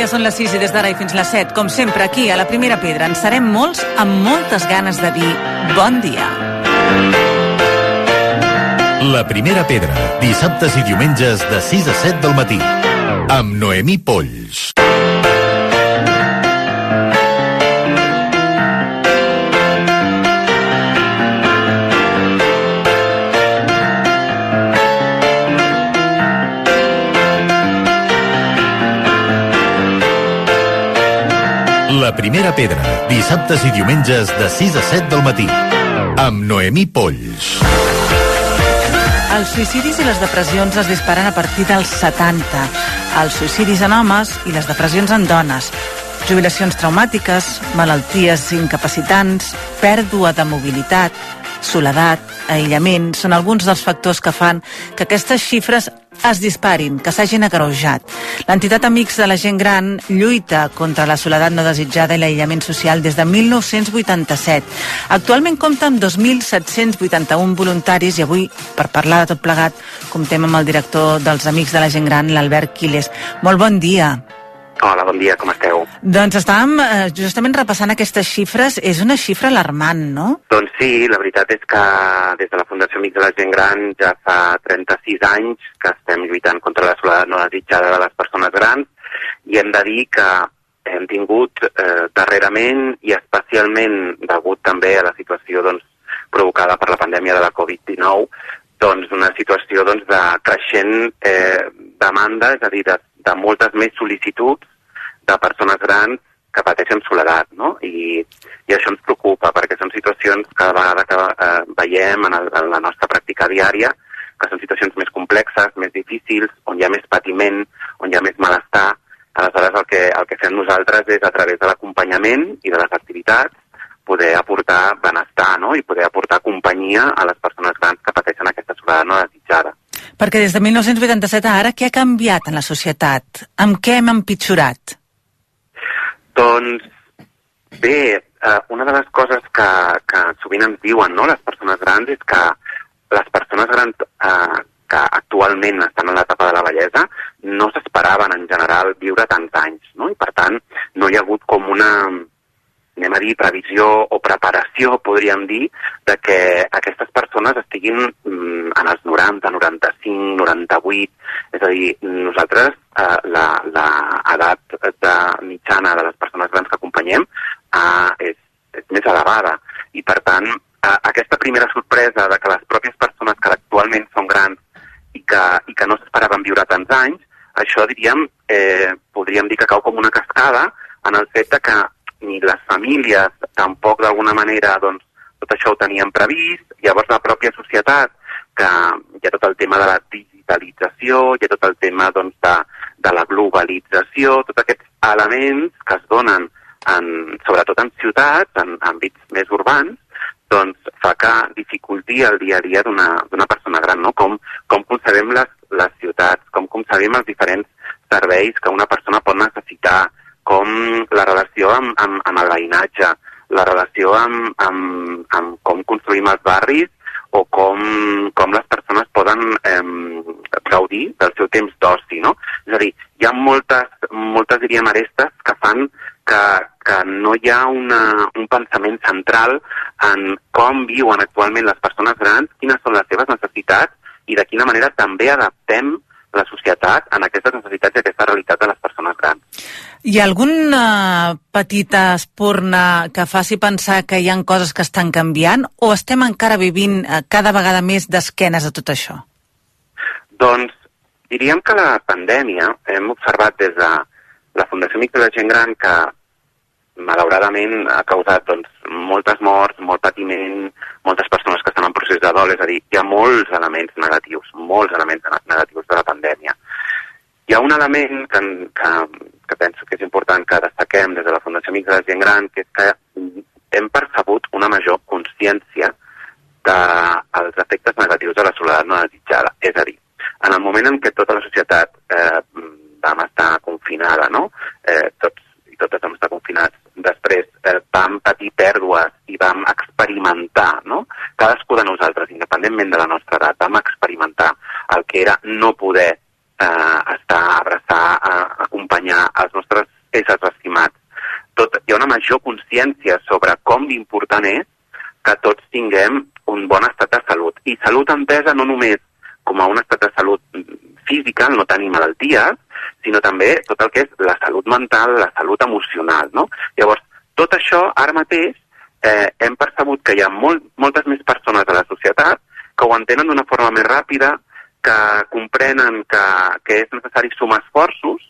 dia, són les 6 i des d'ara i fins les 7, com sempre, aquí, a la Primera Pedra, en serem molts amb moltes ganes de dir bon dia. La Primera Pedra, dissabtes i diumenges de 6 a 7 del matí, amb Noemí Polls. La Primera Pedra, dissabtes i diumenges de 6 a 7 del matí, amb Noemí Polls. Els suïcidis i les depressions es disparen a partir dels 70. Els suïcidis en homes i les depressions en dones. Jubilacions traumàtiques, malalties incapacitants, pèrdua de mobilitat, soledat, aïllament, són alguns dels factors que fan que aquestes xifres es disparin, que s'hagin agreujat. L'entitat Amics de la Gent Gran lluita contra la soledat no desitjada i l'aïllament social des de 1987. Actualment compta amb 2.781 voluntaris i avui, per parlar de tot plegat, comptem amb el director dels Amics de la Gent Gran, l'Albert Quiles. Molt bon dia. Hola, bon dia, com esteu? Doncs estàvem eh, justament repassant aquestes xifres. És una xifra alarmant, no? Doncs sí, la veritat és que des de la Fundació Amics de la Gent Gran ja fa 36 anys que estem lluitant contra la soledat no desitjada de les persones grans i hem de dir que hem tingut eh, darrerament i especialment degut també a la situació doncs, provocada per la pandèmia de la Covid-19 doncs una situació doncs, de creixent eh, demanda, és a dir, de, de moltes més sol·licituds de persones grans que pateixen soledat, no? I, i això ens preocupa, perquè són situacions cada vegada que eh, veiem en, el, en la nostra pràctica diària, que són situacions més complexes, més difícils, on hi ha més patiment, on hi ha més malestar. Aleshores, el que, el que fem nosaltres és, a través de l'acompanyament i de les activitats, poder aportar benestar no? i poder aportar companyia a les persones grans que pateixen aquesta soledat no desitjada. Perquè des de 1987 a ara, què ha canviat en la societat? Amb què hem empitjorat? Doncs bé, eh, una de les coses que, que sovint ens diuen no, les persones grans és que les persones grans eh, que actualment estan en l'etapa de la bellesa no s'esperaven en general viure tants anys, no? i per tant no hi ha hagut com una, anem a dir, previsió o preparació, podríem dir, de que aquestes persones estiguin mm, en els 90, 95, 98, és a dir, nosaltres eh, la, la edat de mitjana de les persones grans que acompanyem eh, és, és més elevada. I per tant eh, aquesta primera sorpresa de que les pròpies persones que actualment són grans i que, i que no s'esperaven viure tants anys, això diríem, eh, podríem dir que cau com una cascada en el fet que ni les famílies tampoc d'alguna manera doncs, tot això ho tenien previst, llavors la pròpia societat, que hi ha tot el tema de la digitalització, hi ha tot el tema doncs, de, de la globalització, tots aquests elements que es donen en, sobretot en ciutats, en àmbits més urbans, doncs fa que dificulti el dia a dia d'una persona gran, no? Com, com concebem les, les ciutats, com concebem els diferents serveis que una persona pot necessitar, com la relació amb, amb, amb el veïnatge, la relació amb, amb, amb com construïm els barris o com, com les persones poden eh, gaudir del seu temps d'oci, no? És a dir, hi ha moltes, moltes diríem, arestes que fan que, que no hi ha una, un pensament central en com viuen actualment les persones grans, quines són les seves necessitats i de quina manera també adaptem la societat en aquestes necessitats i aquesta realitat de les persones grans. Hi ha alguna petita espurna que faci pensar que hi han coses que estan canviant o estem encara vivint eh, cada vegada més d'esquenes a tot això? Doncs diríem que la pandèmia hem observat des de la Fundació Amics de Gent Gran que malauradament ha causat doncs, moltes morts, molt patiment, moltes persones que procés de dol, és a dir, hi ha molts elements negatius, molts elements negatius de la pandèmia. Hi ha un element que, que, que penso que és important que destaquem des de la Fundació Amics de la Gent Gran, que és que hem percebut una major consciència dels de efectes negatius de la soledat no desitjada. És a dir, en el moment en què tota la societat eh, vam estar confinada, no? Eh, tots tot que vam estar confinats. Després eh, vam patir pèrdues i vam experimentar, no? Cadascú de nosaltres, independentment de la nostra edat, vam experimentar el que era no poder eh, estar, abraçar, eh, acompanyar els nostres éssers estimats. Tot, hi ha una major consciència sobre com d'important és que tots tinguem un bon estat de salut. I salut entesa no només com a un estat de salut física, no tenir malalties, sinó també tot el que és la salut mental, la salut emocional. No? Llavors, tot això ara mateix eh, hem percebut que hi ha molt, moltes més persones a la societat que ho entenen d'una forma més ràpida, que comprenen que, que és necessari sumar esforços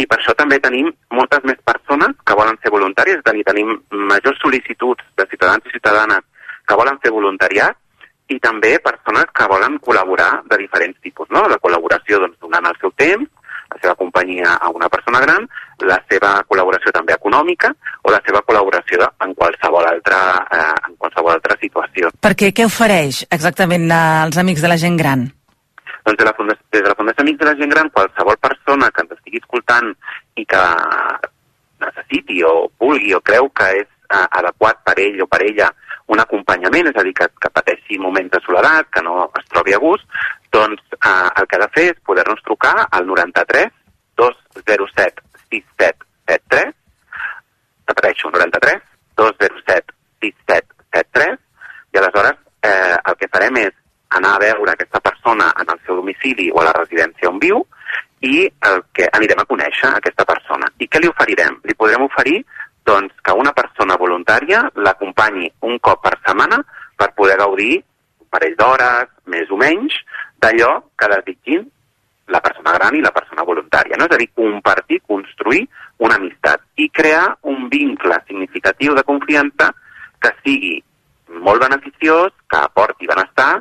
i per això també tenim moltes més persones que volen ser voluntàries, és a dir, tenim majors sol·licituds de ciutadans i ciutadanes que volen fer voluntariat i també persones que volen col·laborar de diferents tipus, no? La col·laboració doncs, donant el seu temps, la seva companyia a una persona gran, la seva col·laboració també econòmica o la seva col·laboració en qualsevol altra, eh, en qualsevol altra situació. Perquè què ofereix exactament als amics de la gent gran? Doncs de la Fundació, des de la Fundació Amics de la Gent Gran, qualsevol persona que ens estigui escoltant i que necessiti o vulgui o creu que és eh, adequat per ell o per ella un acompanyament, és a dir, que, que pateixi moments de soledat, que no es trobi a gust, doncs eh, el que ha de fer és poder-nos trucar al 93 207 6773, repeteixo, 93 207 6773, i aleshores eh, el que farem és anar a veure aquesta persona en el seu domicili o a la residència on viu i el que anirem a conèixer aquesta persona. I què li oferirem? Li podrem oferir doncs, que una persona voluntària l'acompanyi un cop per setmana per poder gaudir un parell d'hores, més o menys, d'allò que desitgin la persona gran i la persona voluntària. No? És a dir, compartir, construir una amistat i crear un vincle significatiu de confiança que sigui molt beneficiós, que aporti benestar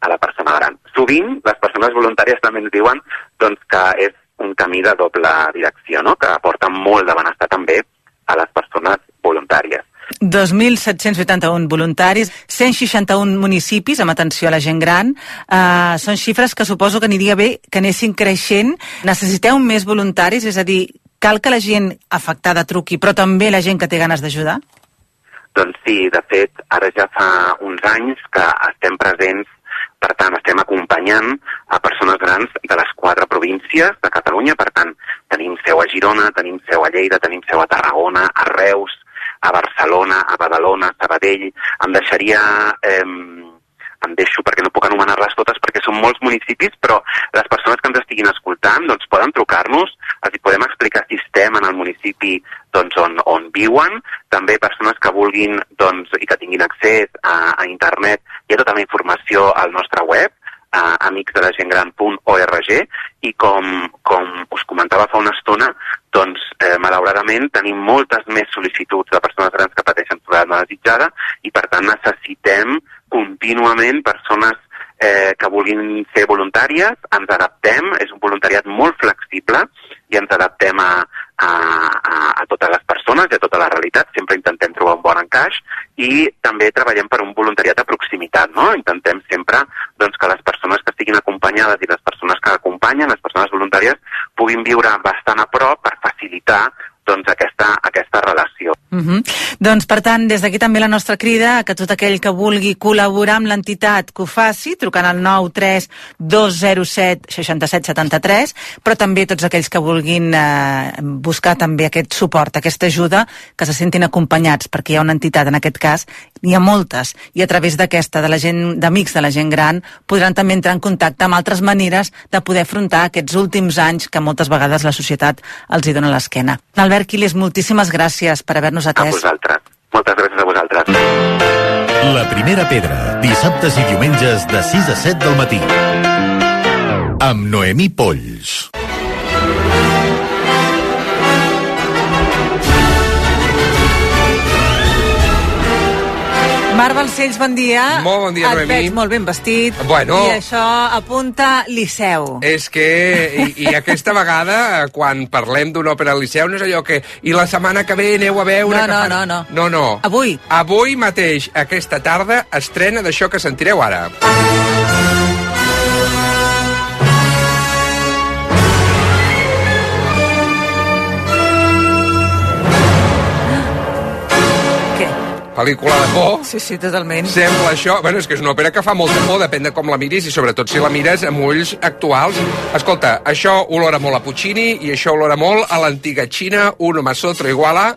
a la persona gran. Sovint, les persones voluntàries també ens diuen doncs, que és un camí de doble direcció, no? que aporta molt de benestar també a les persones voluntàries. 2.781 voluntaris, 161 municipis amb atenció a la gent gran. Uh, són xifres que suposo que aniria bé que anessin creixent. Necessiteu més voluntaris? És a dir, cal que la gent afectada truqui, però també la gent que té ganes d'ajudar? Doncs sí, de fet, ara ja fa uns anys que estem presents per tant, estem acompanyant a persones grans de les quatre províncies de Catalunya. Per tant, tenim seu a Girona, tenim seu a Lleida, tenim seu a Tarragona, a Reus, a Barcelona, a Badalona, a Sabadell. Em deixaria... Eh, em deixo perquè no puc anomenar-les totes perquè són molts municipis, però les persones que ens estiguin escoltant doncs, poden trucar-nos, els podem explicar si estem en el municipi doncs, on, on viuen, també persones que vulguin doncs, i que tinguin accés a, a internet, hi ha tota la informació al nostre web, a amicsdelagentgran.org i com, com us comentava fa una estona, doncs eh, malauradament tenim moltes més sol·licituds de persones grans que pateixen soledat no desitjada i per tant necessitem contínuament persones eh, que vulguin ser voluntàries, ens adaptem, és un voluntariat molt flexible i ens adaptem a, a, a, a totes les persones i a tota la realitat, sempre intentem trobar un bon encaix i també treballem per un voluntariat de proximitat, no? Intentem sempre doncs, que les persones que estiguin acompanyades i les persones que acompanyen, les persones voluntàries, puguin viure bastant a prop per facilitar doncs, aquesta, aquesta relació. Uh -huh. Doncs, per tant, des d'aquí també la nostra crida a que tot aquell que vulgui col·laborar amb l'entitat que ho faci, trucant al 93 207 67 73, però també tots aquells que vulguin eh, buscar també aquest suport, aquesta ajuda, que se sentin acompanyats, perquè hi ha una entitat, en aquest cas, n'hi ha moltes, i a través d'aquesta, de la gent, d'amics de la gent gran, podran també entrar en contacte amb altres maneres de poder afrontar aquests últims anys que moltes vegades la societat els hi dona l'esquena. Albert Quiles, moltíssimes gràcies per haver-nos atès. A vosaltres. Moltes gràcies a vosaltres. La primera pedra, dissabtes i diumenges de 6 a 7 del matí. Amb Noemí Polls. Marc Balcells, bon dia. Molt bon dia, Et Noemí. veig molt ben vestit. Bueno. I això apunta Liceu. És que, i, i aquesta vegada, quan parlem d'una òpera al Liceu, no és allò que... I la setmana que ve aneu a veure... No, no, fan... no, no. No, no. Avui. Avui mateix, aquesta tarda, estrena d'això que sentireu ara. Què? Pel·lícula de por. Sí, sí, totalment. Sembla això... Bueno, és que és una òpera que fa molta por, depèn de com la miris i sobretot si la mires amb ulls actuals. Escolta, això olora molt a Puccini i això olora molt a l'antiga Xina, uno más otro igual a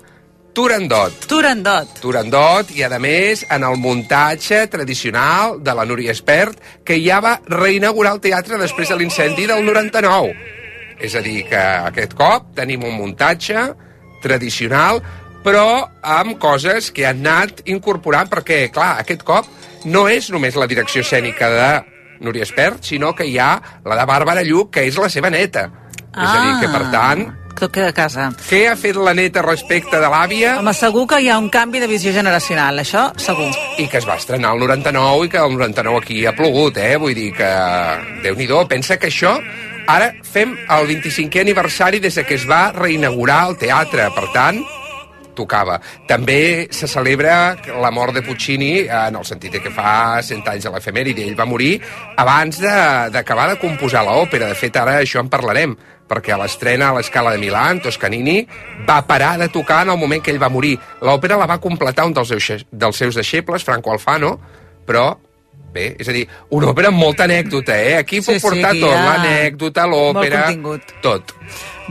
Turandot. Turandot. Turandot i, a més, en el muntatge tradicional de la Núria Espert, que ja va reinaugurar el teatre després de l'incendi del 99. És a dir, que aquest cop tenim un muntatge tradicional, però amb coses que han anat incorporant, perquè, clar, aquest cop no és només la direcció escènica de Núria Espert, sinó que hi ha la de Bàrbara Lluc, que és la seva neta. Ah. És a dir, que, per tant, Tot queda a casa. què ha fet la neta respecte de l'àvia? Home, segur que hi ha un canvi de visió generacional, això segur. i que es va estrenar el 99 i que el 99 aquí ha plogut, eh? Vull dir que, déu nhi pensa que això ara fem el 25è aniversari des de que es va reinaugurar el teatre, per tant, tocava. També se celebra la mort de Puccini en el sentit que fa 100 anys de l'efemèride. Ell va morir abans d'acabar de, de composar l'òpera. De fet, ara això en parlarem, perquè a l'estrena a l'escala de Milà, Toscanini va parar de tocar en el moment que ell va morir. L'òpera la va completar un dels seus, dels seus deixebles, Franco Alfano, però Bé, és a dir, una òpera amb molta anècdota, eh? Aquí Sí, puc portar sí, tot, ha l'anècdota, l'òpera... Tot.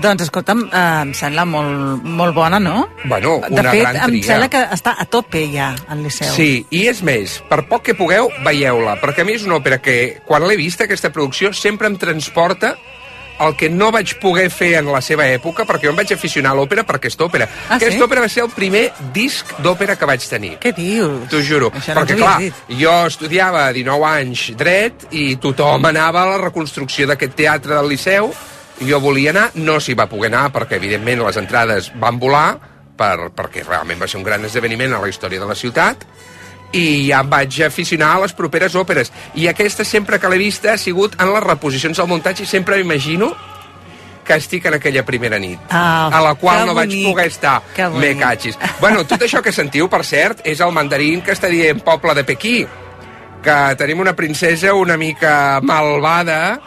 Doncs, escolta'm, eh, em sembla molt, molt bona, no? Bueno, de una fet, gran em tria. sembla que està a tope ja, al Liceu. Sí, i és més, per poc que pugueu, veieu-la, perquè a mi és una òpera que, quan l'he vista, aquesta producció, sempre em transporta el que no vaig poder fer en la seva època, perquè jo em vaig aficionar a l'òpera per aquesta òpera. Ah, sí? aquesta òpera va ser el primer disc d'òpera que vaig tenir. Què dius? T'ho juro. Això no perquè, clar, dit. jo estudiava a 19 anys dret i tothom anava a la reconstrucció d'aquest teatre del Liceu jo volia anar, no s'hi va poder anar perquè, evidentment, les entrades van volar per, perquè realment va ser un gran esdeveniment a la història de la ciutat i ja em vaig aficionar a les properes òperes. I aquesta, sempre que l'he vista, ha sigut en les reposicions del muntatge i sempre m'imagino que estic en aquella primera nit, Ah, a la qual no vaig bonic, poder estar. Me catxis. Bueno, tot això que sentiu, per cert, és el mandarín que està dient poble de Pequí, que tenim una princesa una mica malvada,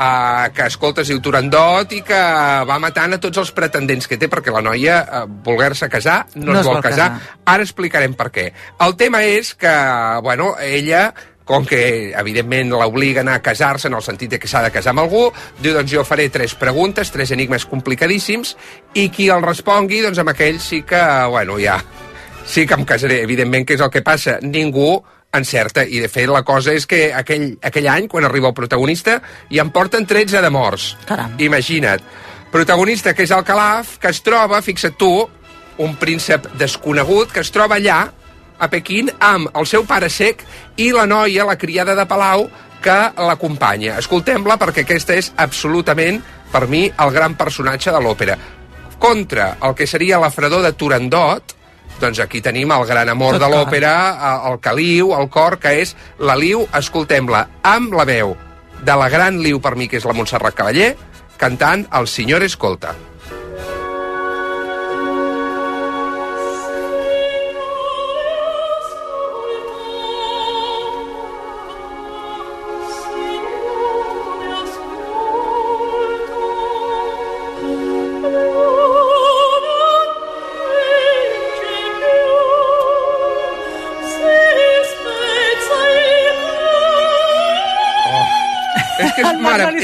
eh, que escolta, es diu Turandot i que va matant a tots els pretendents que té perquè la noia, eh, voler-se casar, no, es vol casar. Ara explicarem per què. El tema és que, bueno, ella com que, evidentment, l'obliguen a casar-se en el sentit de que s'ha de casar amb algú, diu, doncs jo faré tres preguntes, tres enigmes complicadíssims, i qui el respongui, doncs amb aquell sí que, bueno, ja, sí que em casaré. Evidentment, què és el que passa? Ningú encerta, i de fet la cosa és que aquell, aquell any, quan arriba el protagonista, ja en porten 13 de morts. Caram. Imagina't. Protagonista que és el Calaf, que es troba, fixa't tu, un príncep desconegut que es troba allà, a Pequín, amb el seu pare sec i la noia, la criada de Palau, que l'acompanya. Escoltem-la perquè aquesta és absolutament, per mi, el gran personatge de l'òpera. Contra el que seria la fredor de Turandot, doncs aquí tenim el gran amor Tot de l'òpera, eh, el caliu, el cor, que és la Liu, escoltem-la, amb la veu de la gran Liu per mi, que és la Montserrat Cavaller, cantant El Senyor Escolta.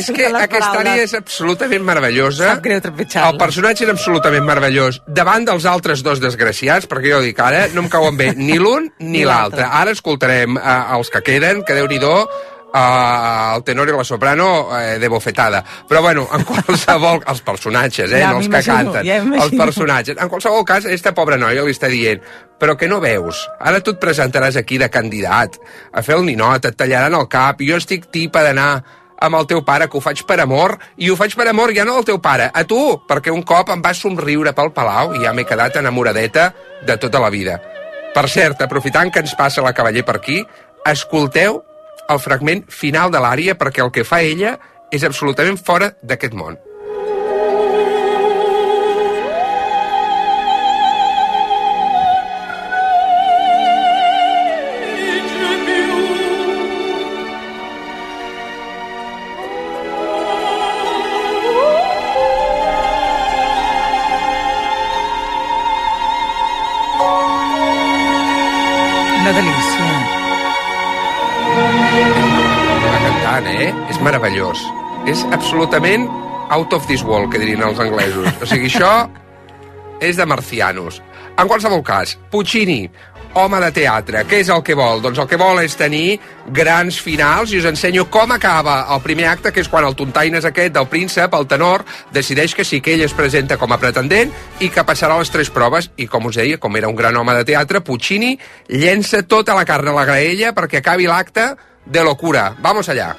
És que aquesta àrea és absolutament meravellosa. Sap greu. El personatge és absolutament meravellós. Davant dels altres dos desgraciats, perquè jo dic ara, no em cauen bé ni l'un ni Ni l'altre. Ara escoltarem eh, els que queden, que déu nhi eh, el tenor i la soprano eh, de bofetada. Però bueno, en qualsevol... Els personatges, eh, Ja no els que canten. ja els personatges. En qualsevol cas, aquesta pobra noia li està dient però que no veus? Ara tu et presentaràs aquí de candidat a fer el ninot, et tallaran el cap, i jo estic tipa d'anar amb el teu pare, que ho faig per amor, i ho faig per amor ja no al teu pare, a tu, perquè un cop em vas somriure pel palau i ja m'he quedat enamoradeta de tota la vida. Per cert, aprofitant que ens passa la cavaller per aquí, escolteu el fragment final de l'ària perquè el que fa ella és absolutament fora d'aquest món. Va cantant, eh? És meravellós. És absolutament out of this world, que dirien els anglesos. O sigui, això és de marcianos. En qualsevol cas, Puccini, home de teatre, què és el que vol? Doncs el que vol és tenir grans finals i us ensenyo com acaba el primer acte, que és quan el tontaines aquest del príncep, el tenor, decideix que sí que ell es presenta com a pretendent i que passarà les tres proves i, com us deia, com era un gran home de teatre, Puccini llença tota la carn a la graella perquè acabi l'acte de locura. Vamos allá.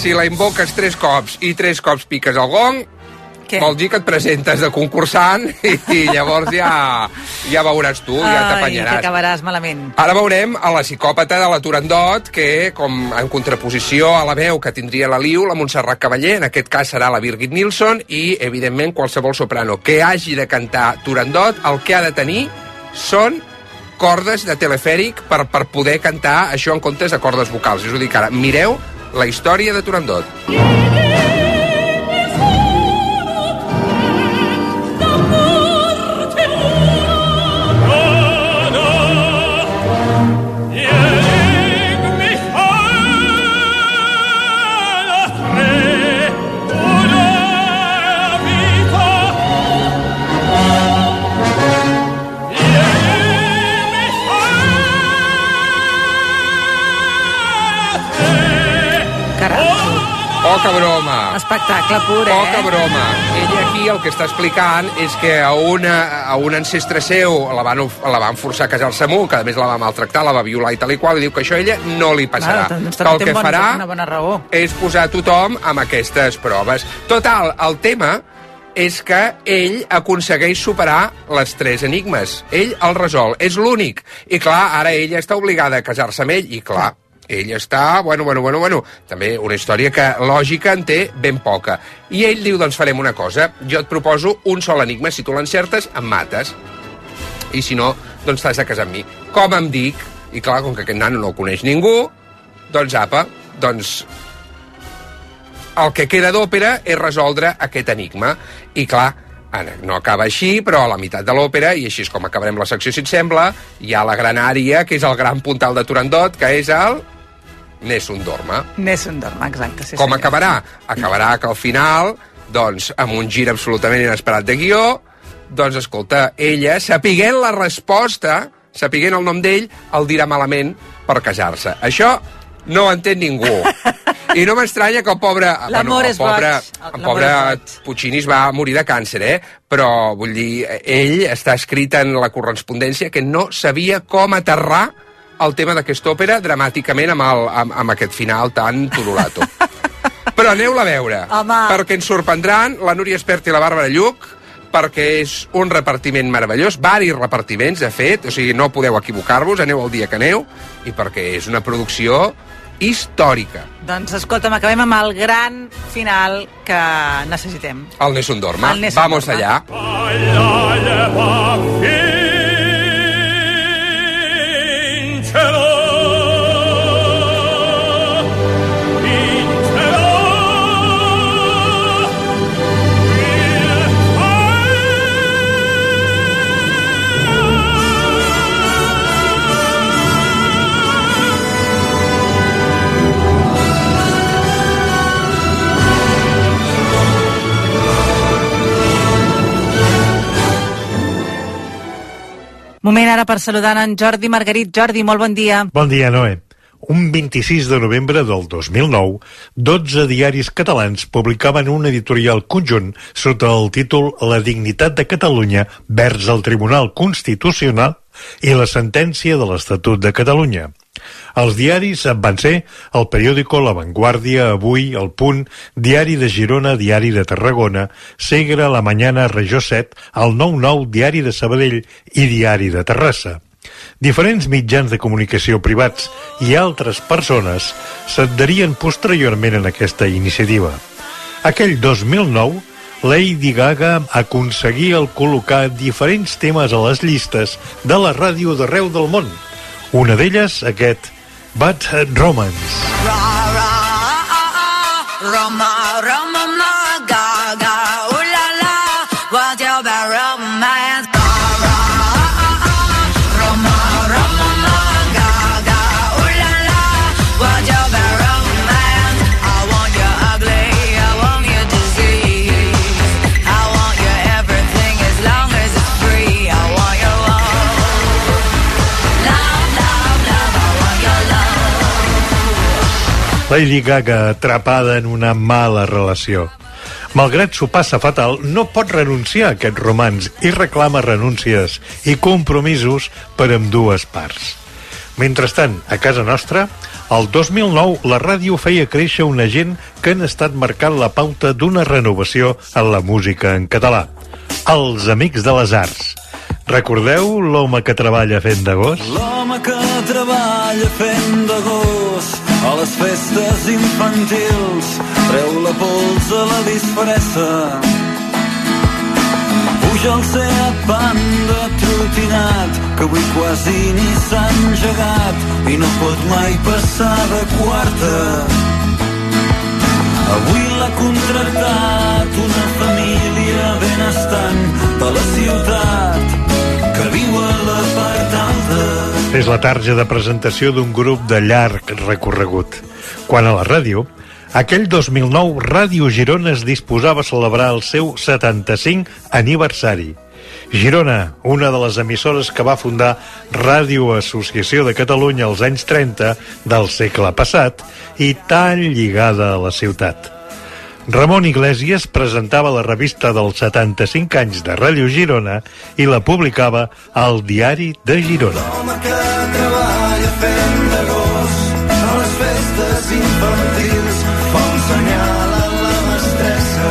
Si la invoques tres cops i tres cops piques el gong, Què? vol dir que et presentes de concursant i, i llavors ja, ja veuràs tu, ja Ai, que t'apanyaràs. acabaràs malament. Ara veurem a la psicòpata de la Turandot, que, com en contraposició a la veu que tindria la Liu, la Montserrat Cavaller, en aquest cas serà la Birgit Nilsson, i, evidentment, qualsevol soprano que hagi de cantar Turandot, el que ha de tenir són cordes de telefèric per, per poder cantar això en comptes de cordes vocals. És a dir, que ara mireu la història de Turandot. Caram, Poca broma. espectacle pur, eh? Poca broma. Ella aquí el que està explicant és que a, una, a un ancestre seu la van, la van forçar a casar-se amb un, que a més la va maltractar, la va violar i tal i qual, i diu que això a ella no li passarà. Clar, doncs que el que farà una bona raó. és posar tothom amb aquestes proves. Total, el tema és que ell aconsegueix superar les tres enigmes. Ell el resol, és l'únic. I clar, ara ella està obligada a casar-se amb ell, i clar, ell està, bueno, bueno, bueno, bueno, també una història que lògica en té ben poca. I ell diu, doncs farem una cosa, jo et proposo un sol enigma, si tu l'encertes, em mates. I si no, doncs t'has de casar amb mi. Com em dic? I clar, com que aquest nano no el coneix ningú, doncs apa, doncs el que queda d'òpera és resoldre aquest enigma. I clar, ara, no acaba així, però a la meitat de l'òpera, i així és com acabarem la secció, si et sembla, hi ha la gran ària, que és el gran puntal de Turandot, que és el Nessun Dorma. Nessun Dorma, exacte. Sí, Com senyor. acabarà? Acabarà que al final, doncs, amb un gir absolutament inesperat de guió, doncs, escolta, ella, sapiguent la resposta, sapiguent el nom d'ell, el dirà malament per casar-se. Això no ho entén ningú. I no m'estranya que el pobre... L'amor el és pobre, boig. el pobre. Puccini es va morir de càncer, eh? Però, vull dir, ell està escrit en la correspondència que no sabia com aterrar el tema d'aquesta òpera dramàticament amb, el, amb, amb aquest final tan turulato. Però aneu-la a veure, Home. perquè ens sorprendran la Núria Espert i la Bàrbara Lluc, perquè és un repartiment meravellós, varis repartiments, de fet, o sigui, no podeu equivocar-vos, aneu el dia que aneu, i perquè és una producció històrica. Doncs escolta'm, acabem amb el gran final que necessitem. El Nessun Dorma. El Nessun Vamos Dorma. allá. Moment ara per saludar en Jordi Margarit. Jordi, molt bon dia. Bon dia, Noé. Un 26 de novembre del 2009, 12 diaris catalans publicaven un editorial conjunt sota el títol La dignitat de Catalunya vers el Tribunal Constitucional i la sentència de l'Estatut de Catalunya. Els diaris van ser el periòdico La Vanguardia, Avui, El Punt, Diari de Girona, Diari de Tarragona, Segre, La Mañana, Regió 7, el 9-9, Diari de Sabadell i Diari de Terrassa. Diferents mitjans de comunicació privats i altres persones s'adherien posteriorment en aquesta iniciativa. Aquell 2009, Lady Gaga aconseguia el col·locar diferents temes a les llistes de la ràdio d'arreu del món. Una d'elles, aquest Bad Romance. Roma, Roma, Lady Gaga atrapada en una mala relació. Malgrat s'ho passa fatal, no pot renunciar a aquest romans i reclama renúncies i compromisos per amb dues parts. Mentrestant, a casa nostra, el 2009 la ràdio feia créixer una gent que han estat marcant la pauta d'una renovació en la música en català. Els Amics de les Arts. Recordeu l'home que treballa fent de gos? L'home que treballa fent de gos a les festes infantils treu la pols a la disfressa puja al Seat Panda trotinat que avui quasi ni s'ha engegat i no pot mai passar de quarta Avui l'ha contractat una família benestant de la ciutat que viu a. És la tarja de presentació d'un grup de llarg recorregut. Quan a la ràdio, aquell 2009 Ràdio Girona es disposava a celebrar el seu 75 aniversari. Girona, una de les emissores que va fundar Ràdio Associació de Catalunya als anys 30 del segle passat i tan lligada a la ciutat. Ramon Iglesias presentava la revista dels 75 anys de Ràdio Girona i la publicava al Diari de Girona. L'home que treballa fent de gos a les festes infantils fa un senyal a la mestressa.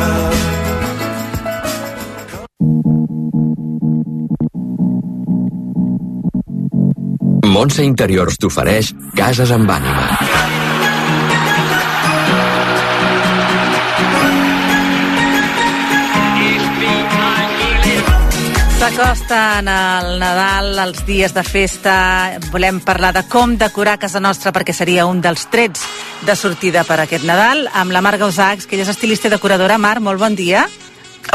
Montse Interiors t'ofereix Cases amb ànima. S'acosten el Nadal, els dies de festa. Volem parlar de com decorar casa nostra perquè seria un dels trets de sortida per aquest Nadal amb la Mar Gausacs, que ella és estilista i decoradora. Mar, molt bon dia.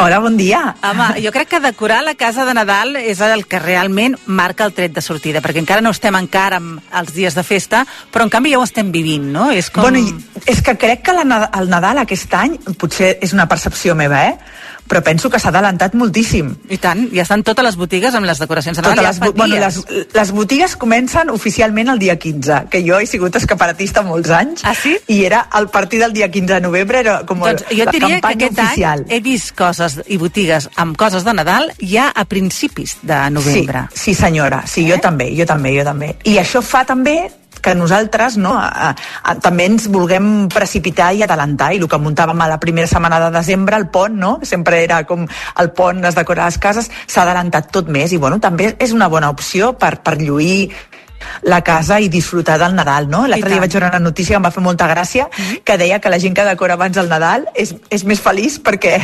Hola, bon dia. Home, jo crec que decorar la casa de Nadal és el que realment marca el tret de sortida, perquè encara no estem encara amb els dies de festa, però en canvi ja ho estem vivint, no? És com... Bueno, és que crec que la, el Nadal aquest any, potser és una percepció meva, eh? Però penso que s'ha adelantat moltíssim. I tant, ja estan totes les botigues amb les decoracions de Nadal. Les, bo- bueno, les, les botigues comencen oficialment el dia 15, que jo he sigut escaparatista molts anys, Ah, sí? i era el partir del dia 15 de novembre, era com Doncs jo la diria que campanya aquest oficial. any he vist coses i botigues amb coses de Nadal ja a principis de novembre. Sí, sí senyora, sí, Eh? jo també, jo també, jo també. I això fa també que nosaltres no, a, a, també ens vulguem precipitar i adelantar i el que muntàvem a la primera setmana de desembre el pont, no? sempre era com el pont es decora les cases, s'ha adelantat tot més i bueno, també és una bona opció per, per lluir la casa i disfrutar del Nadal, no? L'altre dia vaig veure una notícia que em va fer molta gràcia que deia que la gent que decora abans del Nadal és, és més feliç perquè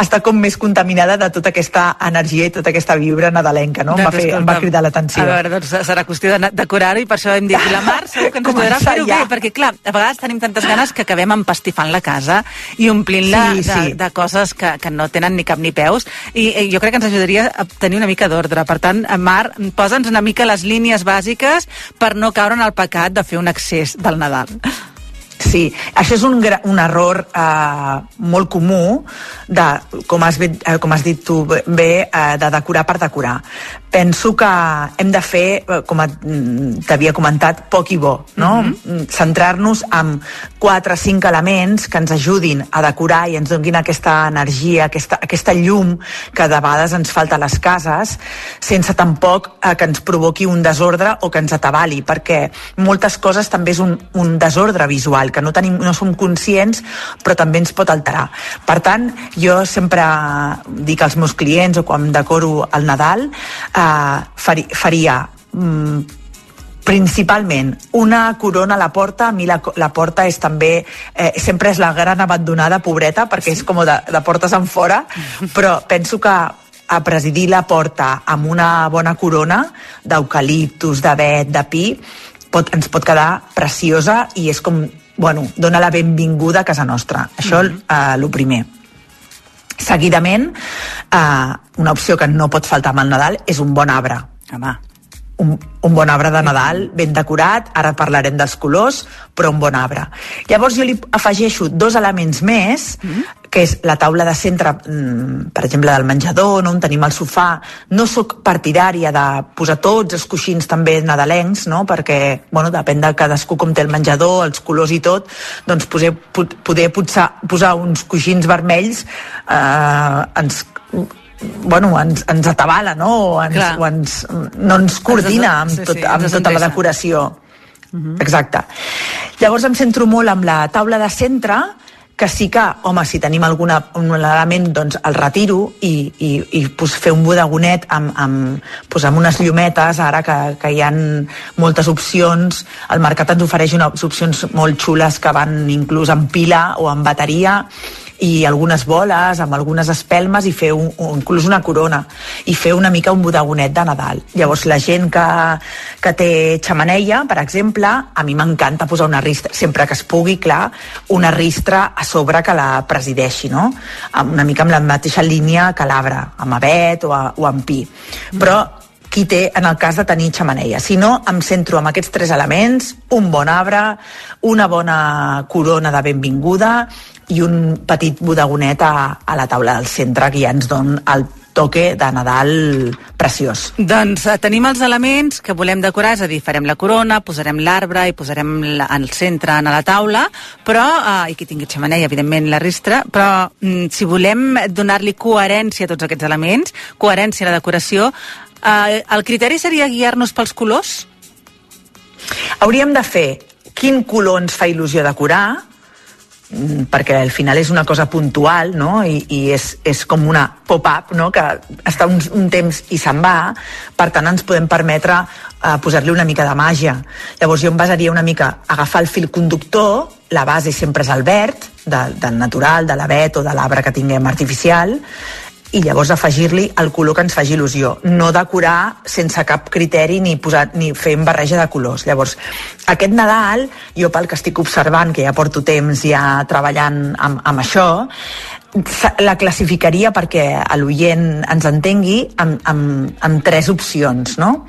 està com més contaminada de tota aquesta energia i tota aquesta vibra nadalenca, no? Em va, Doncs, fer, em va cridar l'atenció. A veure, doncs serà qüestió de decorar-ho i per això hem dit la Mar segur que ens Començar fer-ho ja. bé, perquè clar, a vegades tenim tantes ganes que acabem empastifant la casa i omplint-la Sí, de, sí. de coses que, que no tenen ni cap ni peus i eh, jo crec que ens ajudaria a tenir una mica d'ordre. Per tant, Mar, posa'ns una mica les línies bàsiques per no caure en el pecat de fer un excés del Nadal. Sí, això és un, un error eh, molt comú de, com has, eh, com has dit tu bé, eh, de decorar per decorar. Penso que hem de fer, eh, com mm, t'havia comentat, poc i bo, no? Mm Centrar-nos en quatre o cinc elements que ens ajudin a decorar i ens donin aquesta energia, aquesta, aquesta llum que de vegades ens falta a les cases, sense tampoc eh, que ens provoqui un desordre o que ens atabali, perquè moltes coses també és un, un desordre visual, que no, tenim, no som conscients, però també ens pot alterar. Per tant, jo sempre dic als meus clients o quan decoro el Nadal, eh, fari, faria mm, principalment una corona a la porta. A mi la, la porta és també eh, sempre és la gran abandonada pobreta perquè és com de, de portes en fora però penso que a presidir la porta amb una bona corona d'eucaliptus, d'avet, de pi pot, ens pot quedar preciosa i és com bueno, dona la benvinguda a casa nostra. Això, mm -hmm. eh, lo primer. Seguidament, eh, una opció que no pot faltar amb el Nadal és un bon arbre. Home, Un, un bon arbre de Nadal, ben decorat, ara parlarem dels colors, però un bon arbre. Llavors jo li afegeixo dos elements més, que és la taula de centre, mm, per exemple, del menjador, no? on tenim el sofà. No sóc partidària de posar tots els coixins també nadalencs, no? perquè bueno, depèn de cadascú com té el menjador, els colors i tot, doncs poder, poder posar, posar uns coixins vermells eh, ens bueno, ens, ens atabala, no? O ens, Clar. o ens, no ens coordina amb, sí, sí, tot, ens amb tota la decoració. Exacte. Llavors em centro molt amb la taula de centre, que sí que, home, si tenim alguna, un element, doncs el retiro i, i, i pues, fer un bodegonet amb, amb, pues, amb unes llumetes, ara que, que hi han moltes opcions. El mercat ens ofereix unes opcions molt xules que van inclús en pila o en bateria i algunes boles amb algunes espelmes i fer un, un, inclús una corona i fer una mica un bodegonet de Nadal. Llavors la gent que, que té xamaneia, per exemple, a mi m'encanta posar una ristra, sempre que es pugui, clar, una ristra a sobre que la presideixi, no? Amb- Una mica amb la mateixa línia que l'arbre, amb avet o, a, o amb pi. Però qui té en el cas de tenir xamaneia. Si no, em centro en aquests tres elements, un bon arbre, una bona corona de benvinguda i un petit bodegonet a, a la taula del centre que ja ens don el toque de Nadal preciós. Doncs eh, tenim els elements que volem decorar, és a dir, farem la corona, posarem l'arbre i posarem la, al centre a la taula, però, eh, i qui tingui xamaneia, evidentment, la ristra, però mm, si volem donar-li coherència a tots aquests elements, coherència a la decoració, eh, el criteri seria guiar-nos pels colors? Hauríem de fer quin color ens fa il·lusió decorar, perquè al final és una cosa puntual no? I, i és, és com una pop-up no? que està un, un temps i se'n va per tant ens podem permetre uh, posar-li una mica de màgia llavors jo em basaria una mica agafar el fil conductor la base sempre és el verd de, del natural, de l'avet o de l'arbre que tinguem artificial i llavors afegir-li el color que ens faci il·lusió. No decorar sense cap criteri ni, posar, ni fer barreja de colors. Llavors, aquest Nadal, jo pel que estic observant, que ja porto temps ja treballant amb, amb això, la classificaria perquè l'oient ens entengui amb, amb, amb tres opcions, no?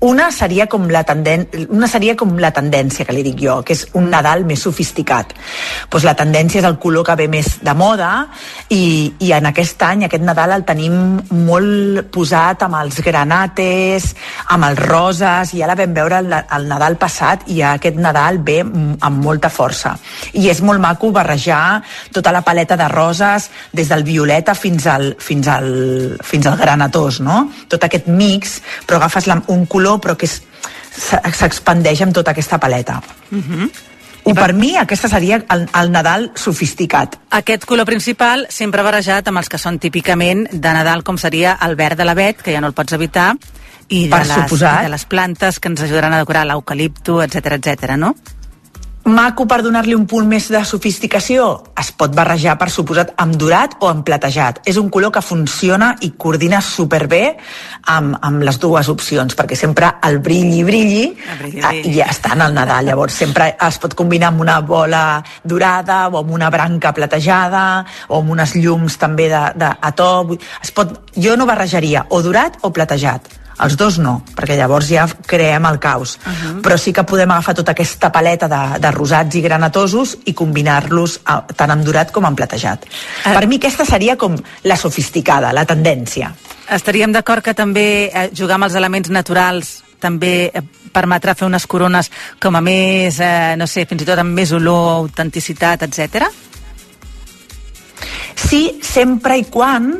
Una seria, com la tenden... una seria com la tendència, que li dic jo, que és un Nadal més sofisticat. Pues la tendència és el color que ve més de moda i, i en aquest any, aquest Nadal, el tenim molt posat amb els granates, amb els roses, i ja la vam veure el, el Nadal passat i aquest Nadal ve amb molta força. I és molt maco barrejar tota la paleta de roses des del violeta fins al, fins al, fins al granatós, no? Tot aquest mix, però agafes la, un color però que s'expandeix amb tota aquesta paleta. I per mi aquesta seria el, el Nadal sofisticat. Aquest color principal sempre barrejat amb els que són típicament de Nadal, com seria el verd de l'avet, que ja no el pots evitar, i de, Per les, suposat. i de les plantes que ens ajudaran a decorar l'eucalipto, etc etc. no? Maco per donar-li un punt més de sofisticació? Es pot barrejar, per suposat, amb dorat o amb platejat. És un color que funciona i coordina superbé amb, amb les dues opcions, perquè sempre el brilli, brilli, El brilli, eh, brilli. ja està en el Nadal. Llavors sempre es pot combinar amb una bola dorada o amb una branca platejada o amb unes llums també de, de, a to. Vull- Es pot, jo no barrejaria o dorat o platejat. Els dos no, perquè llavors ja creem el caos. Uh -huh. Però sí que podem agafar tota aquesta paleta de, de rosats i granatosos i combinar-los tant amb dorat com amb platejat. Eh. Per mi aquesta seria com la sofisticada, la tendència. Estaríem d'acord que també eh, jugar amb els elements naturals també eh, permetrà fer unes corones com a més, eh, no sé, fins i tot amb més olor, autenticitat, etc. Sí, sempre i quan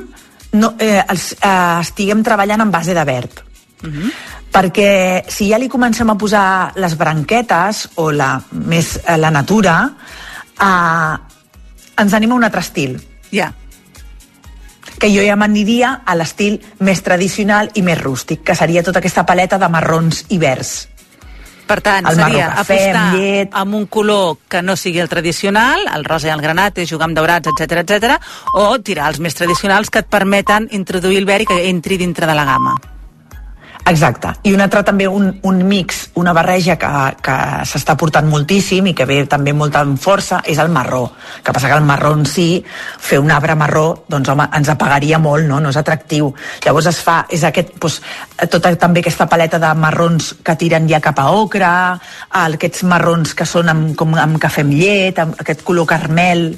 no, eh, els, eh, estiguem treballant en base de verd. Uh -huh. Perquè si ja li comencem a posar les branquetes o la, més eh, la natura, eh, ens anima un altre estil. Ja. que jo ja m'aniria a l'estil més tradicional i més rústic, que seria tota aquesta paleta de marrons i verds. Per tant, El seria cafè, apostar amb llet. amb un color que no sigui el tradicional, el rosa i el granat, jugar amb daurats, etc etc, o tirar els més tradicionals que et permeten introduir el verd i que entri dintre de la gamma. Exacte. I un altre també, un, un mix, una barreja que, que s'està portant moltíssim i que ve també molta amb força, és el marró. Que passa que el marró en si, fer un arbre marró, doncs home, ens apagaria molt, no? No és atractiu. Llavors es fa, és aquest, doncs, tota també aquesta paleta de marrons que tiren ja cap a ocre, aquests marrons que són amb, com amb cafè amb llet, amb aquest color carmel,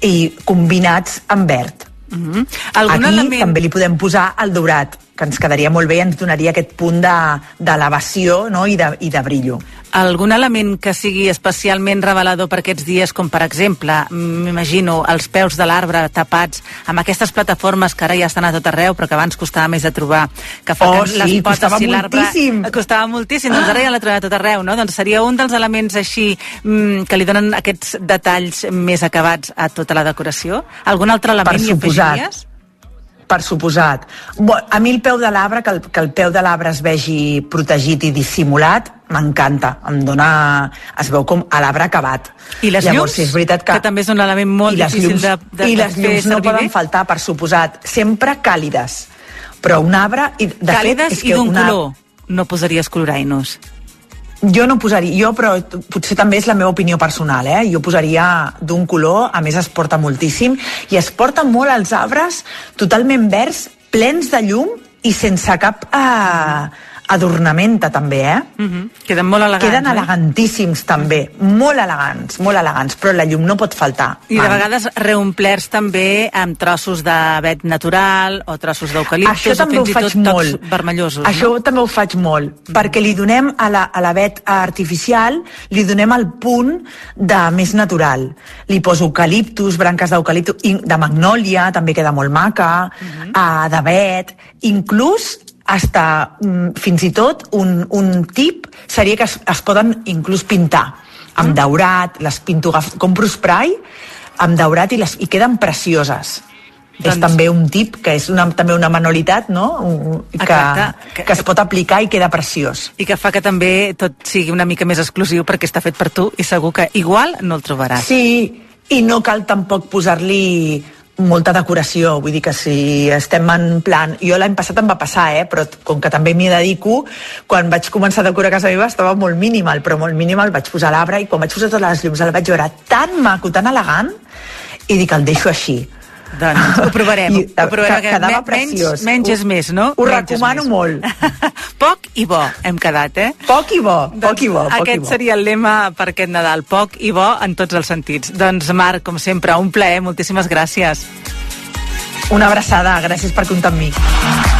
i combinats amb verd. Mm -hmm. Algun Aquí element... també li podem posar el daurat, que ens quedaria molt bé i ens donaria aquest punt de- d'elevació no? I, de, i de brillo. Algun element que sigui especialment revelador per aquests dies, com per exemple, m'imagino, els peus de l'arbre tapats amb aquestes plataformes que ara ja estan a tot arreu, però que abans costava més de trobar, que fa Oh, que sí, les potes costava i l'arbre... Costava moltíssim, doncs ara ja l'ha trobat a tot arreu, no? Doncs seria un dels elements així mm, que li donen aquests detalls més acabats a tota la decoració? Algun altre element Per hi suposat. afegiries? Per suposat. Bo, a mi el peu de l'arbre, que, el, que el peu de l'arbre es vegi protegit i dissimulat, m'encanta. Em dona... Es veu com a l'arbre acabat. I les Llavors, llums? és veritat que... Que també és un element molt I difícil llums, de, de, I les llums no poden bé. faltar, per suposat. Sempre càlides. Però un arbre... I, de Càlides fet, és i que d'un una- color. No posaries colorainos. Jo no posaria, jo però potser també és la meva opinió personal, eh? Jo posaria d'un color, a més es porta moltíssim, i es porta molt els arbres totalment verds, plens de llum i sense cap eh, adornamenta també, eh? Mm -hmm. Queden molt elegants. Queden eh? elegantíssims també, molt elegants, molt elegants, però la llum no pot faltar. I de vegades reomplerts també amb trossos d'avet natural o trossos d'eucaliptus Això o fins i tot tocs molt. vermellosos. Això no? també ho faig molt, perquè li donem a la, a la vet artificial, li donem el punt de més natural. Li poso eucaliptus, branques d'eucaliptus, de magnòlia, també queda molt maca, uh de vet, inclús hasta, mm, fins i tot un, un tip seria que es, es poden inclús pintar amb daurat, les pinto, compro spray amb daurat i, les, i queden precioses. és Doncs- també un tip que és una, també una manualitat no? Que, Exacte. que, que es pot aplicar i queda preciós I que fa que també tot sigui una mica més exclusiu perquè està fet per tu i segur que igual no el trobaràs. sí, i no cal tampoc posar-li molta decoració, vull dir que si estem en plan... Jo l'any passat em va passar, eh? però com que també m'hi dedico, quan vaig començar a decorar casa meva estava molt minimal, però molt minimal, vaig posar l'arbre i quan vaig posar totes les llums el vaig veure tan maco, tan elegant, i dic, el deixo així. Doncs ho provarem, I, ho provarem. que- que quedava preciós. Menys, menys Ho- és més, no? ho Menys recomano més. molt. poc i bo hem quedat, eh? Poc i bo, poc i bo, poc i Aquest bo. seria el lema per aquest Nadal, poc i bo en tots els sentits. Doncs Marc, com sempre, un plaer, moltíssimes gràcies. Una abraçada, gràcies per comptar amb mi.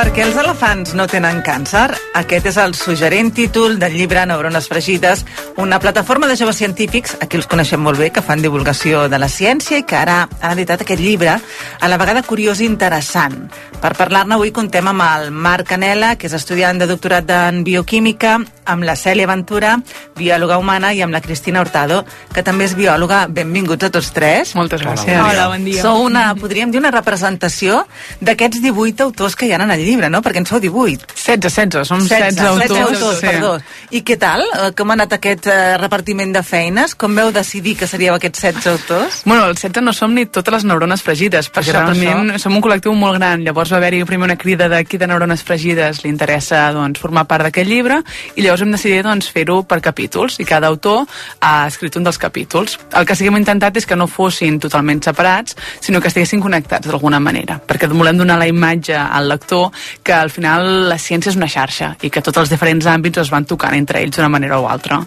Per què els elefants no tenen càncer? Aquest és el suggerent títol del llibre Neurones fregides, una plataforma de joves científics, aquí els coneixem molt bé, que fan divulgació de la ciència i que ara han editat aquest llibre, a la vegada curiós i interessant. Per parlar-ne avui contem amb el Marc Canela, que és estudiant de doctorat en bioquímica, amb la Cèlia Ventura, biòloga humana, i amb la Cristina Hurtado, que també és biòloga. Benvinguts a tots tres. Moltes gràcies. Hola, bon dia. Sou una, podríem dir, una representació d'aquests 18 autors que hi ha en el llibre, no? Perquè en sou 18. 16, 16, som 16, 16 autors. autors, sí. perdó. I què tal? Eh, Com ha anat aquest eh, repartiment de feines? Com veu decidir que seríeu aquests 16 autors? Bueno, els 16 no som ni totes les neurones fregides, perquè Això, per realment som un col·lectiu molt gran. Llavors va haver-hi primer una crida de qui de neurones fregides li interessa doncs, formar part d'aquest llibre i llavors hem decidit doncs, fer-ho per capítols i cada autor ha escrit un dels capítols. El que sí que hem intentat és que no fossin totalment separats, sinó que estiguessin connectats d'alguna manera, perquè volem donar la imatge al lector que al final la ciència és una xarxa i que tots els diferents àmbits es van tocant entre ells d'una manera o altra.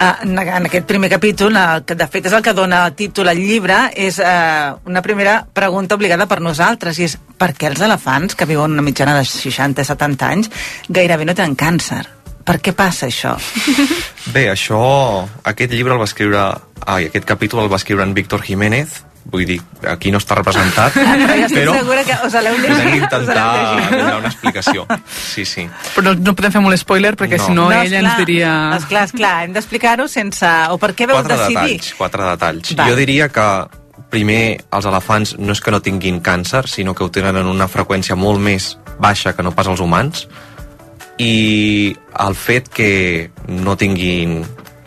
Ah, en, aquest primer capítol, que de fet és el que dona títol al llibre, és eh, una primera pregunta obligada per nosaltres, i és per què els elefants, que viuen una mitjana de 60-70 anys, gairebé no tenen càncer? Per què passa això? Bé, això, aquest llibre el va escriure, ai, aquest capítol el va escriure en Víctor Jiménez, vull dir, aquí no està representat, Però jo estic però segura que us l'heu llegit. podem us intentar llegit. donar una explicació. Sí, sí. Però no podem fer molt spoiler perquè No. si no, ella esclar, ens diria... Esclar, esclar, hem d'explicar-ho sense... O per què veu Quatre decidir? detalls, quatre detalls. Val. Jo diria que primer els elefants no és que no tinguin càncer, sinó que ho tenen en una freqüència molt més baixa que no pas els humans i el fet que no tinguin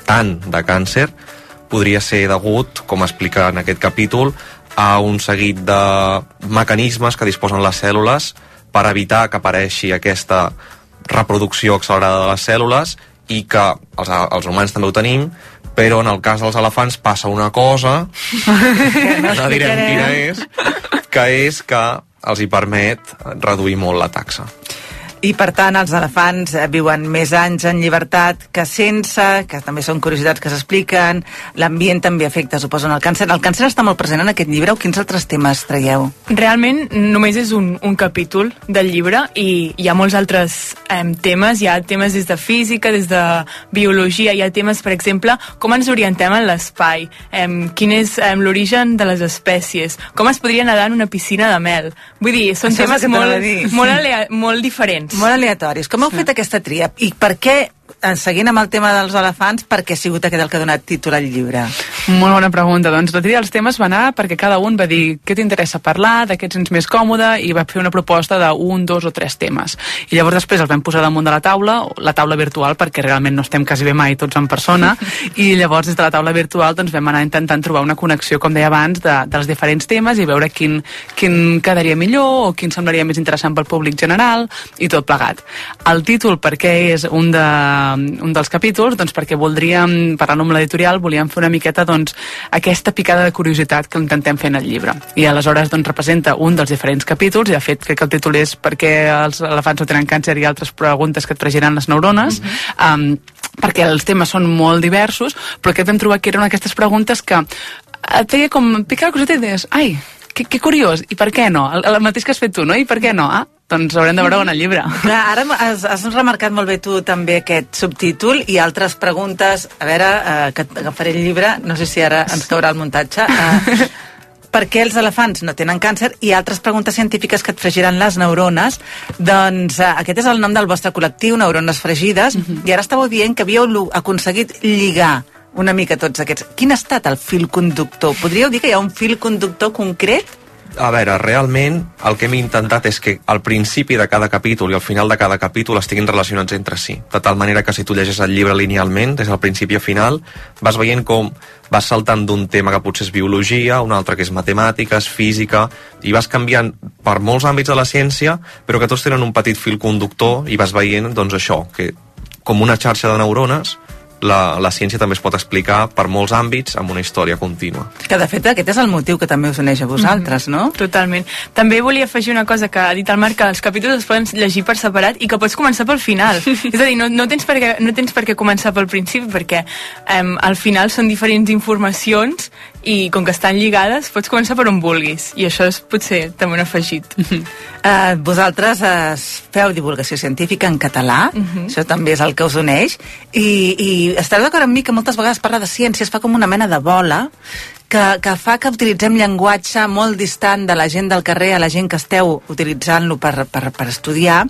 tant de càncer podria ser degut, com explica en aquest capítol, a un seguit de mecanismes que disposen les cèl·lules per evitar que apareixi aquesta reproducció accelerada de les cèl·lules i que els, els humans també ho tenim, però en el cas dels elefants passa una cosa, no direm quina és, que és que els hi permet reduir molt la taxa. I, per tant, els elefants eh, viuen més anys en llibertat que sense, que també són curiositats que s'expliquen, l'ambient també afecta, suposo, en el càncer. El càncer està molt present en aquest llibre o quins altres temes traieu? Realment només és un, un capítol del llibre i hi ha molts altres em, temes, hi ha temes des de física, des de biologia, hi ha temes, per exemple, com ens orientem en l'espai, em, quin és em, l'origen de les espècies, com es podria nedar en una piscina de mel. Vull dir, són Això temes molt, molt, alea, molt diferents. Molt aleatoris. Com heu fet aquesta tria? I per què, eh, seguint amb el tema dels elefants, per què ha sigut aquest el que ha donat títol al llibre? Molt bona pregunta. Doncs la tria dels temes va anar perquè cada un va dir què t'interessa parlar, de què et sents més còmode, i va fer una proposta d'un, dos o tres temes. I llavors després els vam posar damunt de la taula, la taula virtual, perquè realment no estem quasi bé mai tots en persona, i llavors des de la taula virtual doncs, vam anar intentant trobar una connexió, com deia abans, de, dels diferents temes i veure quin, quin quedaria millor o quin semblaria més interessant pel públic general i tot plegat. El títol, per què és un, de, un dels capítols? Doncs perquè voldríem, parlant amb l'editorial, volíem fer una miqueta doncs, aquesta picada de curiositat que intentem fer en el llibre. I aleshores doncs, representa un dels diferents capítols, i de fet crec que el títol és per què els elefants no tenen càncer i altres preguntes que et fregiran les neurones, mm -hmm. um, perquè els temes són molt diversos, però aquest vam trobar que eren aquestes preguntes que et feia com picar la coseta i deies, ai, que, que curiós, i per què no? El, el mateix que has fet tu, no? I per què no? Ah, doncs haurem de veure en el llibre. Clar, ara has, has remarcat molt bé tu també aquest subtítol i altres preguntes. A veure, eh, que agafaré el llibre, no sé si ara ens caurà el muntatge. Eh, per què els elefants no tenen càncer i altres preguntes científiques que et fregiran les neurones. Doncs eh, aquest és el nom del vostre col·lectiu, Neurones Fregides, i ara estàveu dient que havíeu aconseguit lligar una mica tots aquests. Quin ha estat el fil conductor? Podríeu dir que hi ha un fil conductor concret? A veure, realment el que hem intentat és que al principi de cada capítol i al final de cada capítol estiguin relacionats entre si. De tal manera que si tu llegeix el llibre linealment, des del principi a final, vas veient com vas saltant d'un tema que potser és biologia, un altre que és matemàtiques, física, i vas canviant per molts àmbits de la ciència, però que tots tenen un petit fil conductor i vas veient, doncs, això, que com una xarxa de neurones, la, la ciència també es pot explicar per molts àmbits amb una història contínua. Que de fet aquest és el motiu que també us uneix a vosaltres, no? Totalment. També volia afegir una cosa que ha dit el Marc, que els capítols es poden llegir per separat i que pots començar pel final. és a dir, no, no, tens per què, no tens per què començar pel principi perquè um, al final són diferents informacions i com que estan lligades pots començar per on vulguis i això és potser també un afegit. Uh, vosaltres uh, feu divulgació científica en català, uh Mhm. -huh. això també és el que us uneix, i, i estareu d'acord amb mi que moltes vegades parlar de ciència es fa com una mena de bola que, que fa que utilitzem llenguatge molt distant de la gent del carrer a la gent que esteu utilitzant-lo per, per, per estudiar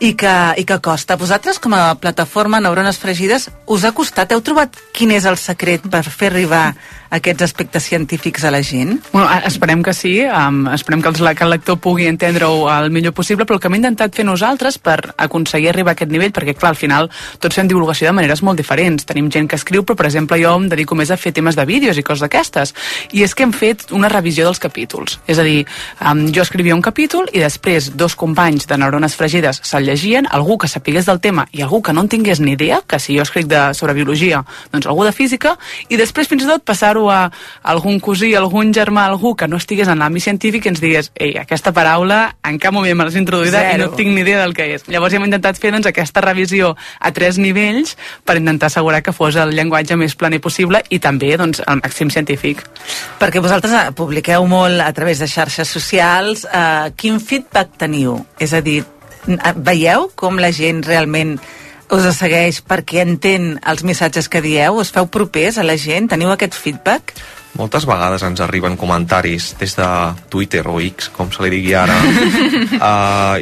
i que, i que costa. Vosaltres, com a plataforma Neurones Fregides, us ha costat? Heu trobat quin és el secret per fer arribar aquests aspectes científics a la gent? Bueno, esperem que sí, um, esperem que, els, que el lector pugui entendre-ho el millor possible, però el que hem intentat fer nosaltres per aconseguir arribar a aquest nivell, perquè clar, al final tots fem divulgació de maneres molt diferents. Tenim gent que escriu, però per exemple jo em dedico més a fer temes de vídeos i coses d'aquestes. I és que hem fet una revisió dels capítols. És a dir, um, jo escrivia un capítol i després dos companys de neurones fregides se'l llegien, algú que sapigués del tema i algú que no en tingués ni idea, que si jo escric de, sobre biologia, doncs algú de física, i després fins i tot passar-ho a algun cosí, algun germà, algú que no estigués en l'àmbit científic i ens digués ei, aquesta paraula en cap moment me l'has introduïda Zero. i no tinc ni idea del que és. Llavors hem intentat fer doncs, aquesta revisió a tres nivells per intentar assegurar que fos el llenguatge més planer possible i també doncs, el màxim científic. Perquè vosaltres eh, publiqueu molt a través de xarxes socials. Eh, quin feedback teniu? És a dir, veieu com la gent realment us segueix perquè entén els missatges que dieu? Us feu propers a la gent? Teniu aquest feedback? Moltes vegades ens arriben comentaris des de Twitter o X, com se li digui ara, a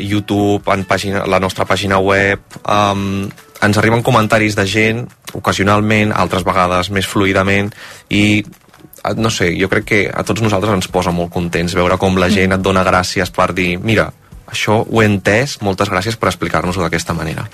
YouTube, en pàgina, la nostra pàgina web, um, ens arriben comentaris de gent, ocasionalment, altres vegades més fluidament, i eh, no sé, jo crec que a tots nosaltres ens posa molt contents veure com la gent et dona gràcies per dir mira, això ho he entès, moltes gràcies per explicar-nos-ho d'aquesta manera.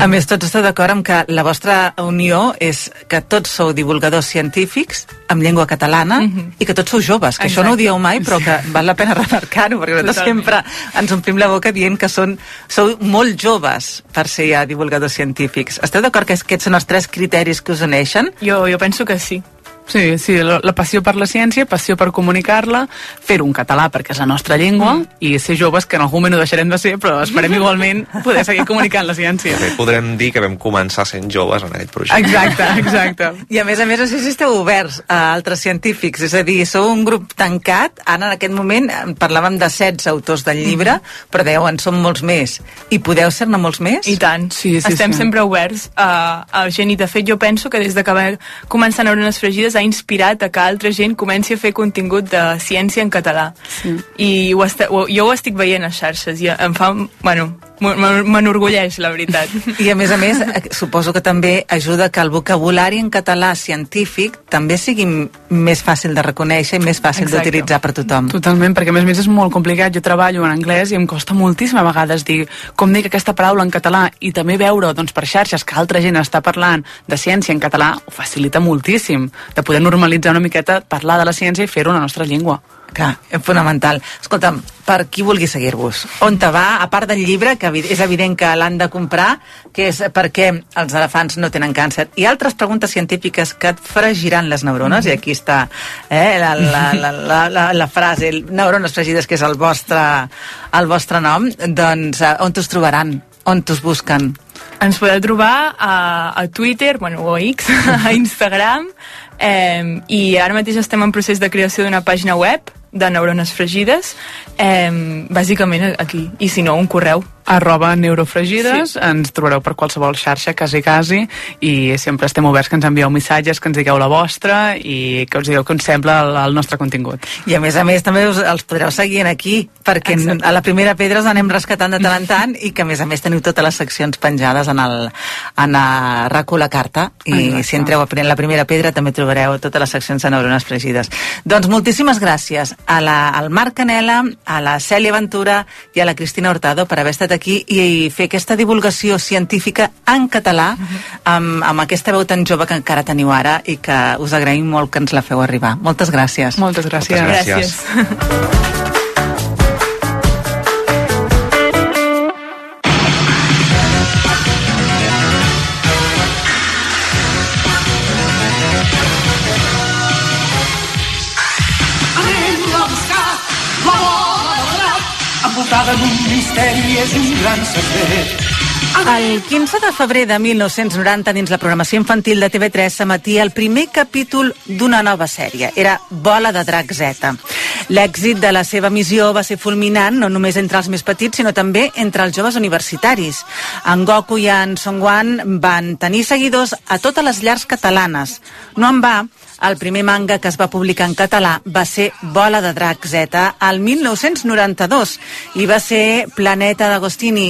A més, tots esteu d'acord amb que la vostra unió és que tots sou divulgadors científics amb llengua catalana i que tots sou joves, que això no ho Exacte. dieu mai, però que val la pena remarcar-ho, perquè nosaltres Totalment. sempre ens omplim la boca dient que són, sou molt joves per ser ja divulgadors científics. Esteu d'acord que aquests són els tres criteris que us uneixen? Jo, jo penso que sí. Sí, sí, la, la passió per la ciència, passió per comunicar-la, fer-ho en català perquè és la nostra llengua Mm. i ser joves, que en algun moment ho deixarem de ser, però esperem igualment poder seguir comunicant la ciència. Bé, podrem dir que vam començar sent joves en aquest projecte. Exacte, exacte. I a més a més, no sé si esteu oberts a altres científics, és a dir, sou un grup tancat, ara en aquest moment en parlàvem de 16 autors del llibre, però dèieu, en som molts més. I podeu ser-ne molts més? I tant. Sí, sí, Estem sí. sempre oberts a, a gent i de fet jo penso que des de que va començar Neurones Fregides ha inspirat a que altra gent comenci a fer contingut de ciència en català. Sí. I ho ho, jo ho estic veient a xarxes i em fa... Bueno, m'enorgulleix, la veritat. I a més a més, eh, suposo que també ajuda que el vocabulari en català científic també sigui més fàcil de reconèixer i més fàcil d'utilitzar per tothom. Totalment, perquè a més a més és molt complicat. Jo treballo en anglès i em costa moltíssim a vegades dir com dic aquesta paraula en català i també veure doncs, per xarxes que altra gent està parlant de ciència en català ho facilita moltíssim de poder normalitzar una miqueta parlar de la ciència i fer-ho en la nostra llengua. Clar, fonamental. Escolta'm, per qui vulgui seguir-vos, on te va, a part del llibre, que és evident que l'han de comprar, que és per què els elefants no tenen càncer, i altres preguntes científiques que et fregiran les neurones, i aquí està eh, la, la, la, la, la, la frase, neurones fregides, que és el vostre, el vostre nom, doncs eh, on t'us trobaran? On t'us busquen? Ens podeu trobar a, a Twitter, bueno, o a X, a Instagram, eh, i ara mateix estem en procés de creació d'una pàgina web de neurones fregides, eh, bàsicament aquí, i si no, un correu. Arroba neurofregides, sí. ens trobareu per qualsevol xarxa, quasi quasi, i sempre estem oberts que ens envieu missatges, que ens digueu la vostra i que us digueu què us sembla el, el nostre contingut. I a més a més també us, els podreu seguir en aquí, perquè Exacte. a la primera pedra us anem rescatant de tant en tant i que a més a més teniu totes les seccions penjades en el en a RACU la carta i Exacte. si entreu a la primera pedra també trobareu totes les seccions de neurones fregides. Doncs moltíssimes gràcies a la, al Marc Canela, a la Cèlia Ventura i a la Cristina Hurtado per haver estat aquí i fer aquesta divulgació científica en català amb, amb aquesta veu tan jove que encara teniu ara i que us agraïm molt que ens la feu arribar. Moltes gràcies. Moltes gràcies. Moltes gràcies. Anem misteri és un gran secret. El 15 de febrer de 1990, dins la programació infantil de TV3, s'emetia el primer capítol d'una nova sèrie. Era Bola de Drac Z. L'èxit de la seva missió va ser fulminant, no només entre els més petits, sinó també entre els joves universitaris. En Goku i en Songwan van tenir seguidors a totes les llars catalanes. No en va, el primer manga que es va publicar en català va ser Bola de Drac Z al 1992 i va ser Planeta d'Agostini.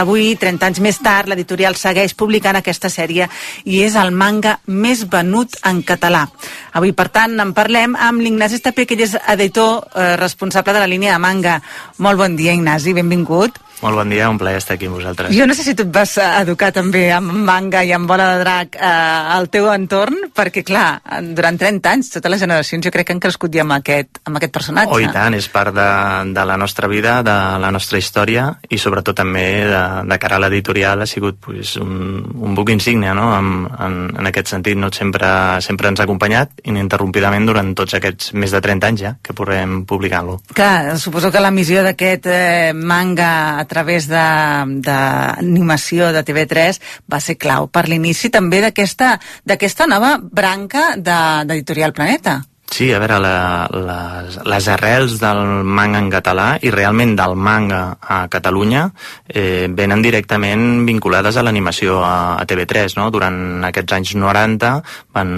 Avui, 30 anys més tard, l'editorial segueix publicant aquesta sèrie i és el manga més venut en català. Avui, per tant, en parlem amb l'Ignasi Estapé, que ell és editor eh, responsable de la línia de manga. Molt bon dia, Ignasi, benvingut. Molt bon dia, un plaer estar aquí amb vosaltres. Jo no sé si tu et vas educar també amb manga i amb bola de drac eh, al teu entorn, perquè clar, durant 30 anys totes les generacions jo crec que han crescut ja amb aquest, amb aquest personatge. Oh, i tant, és part de, de la nostra vida, de la nostra història i sobretot també de, de cara a l'editorial ha sigut pues, un, un buc insígnia no? en, en, en aquest sentit. No? Sempre, sempre ens ha acompanyat ininterrompidament durant tots aquests més de 30 anys ja que portem publicant-lo. Clar, suposo que la missió d'aquest eh, manga a través de- d'animació de, de TV3 va ser clau per l'inici també d'aquesta nova branca de- d'Editorial Planeta. Sí, a veure, la, les, les arrels del manga en català i realment del manga a Catalunya eh, venen directament vinculades a l'animació a, a TV3, no? Durant aquests anys 90 van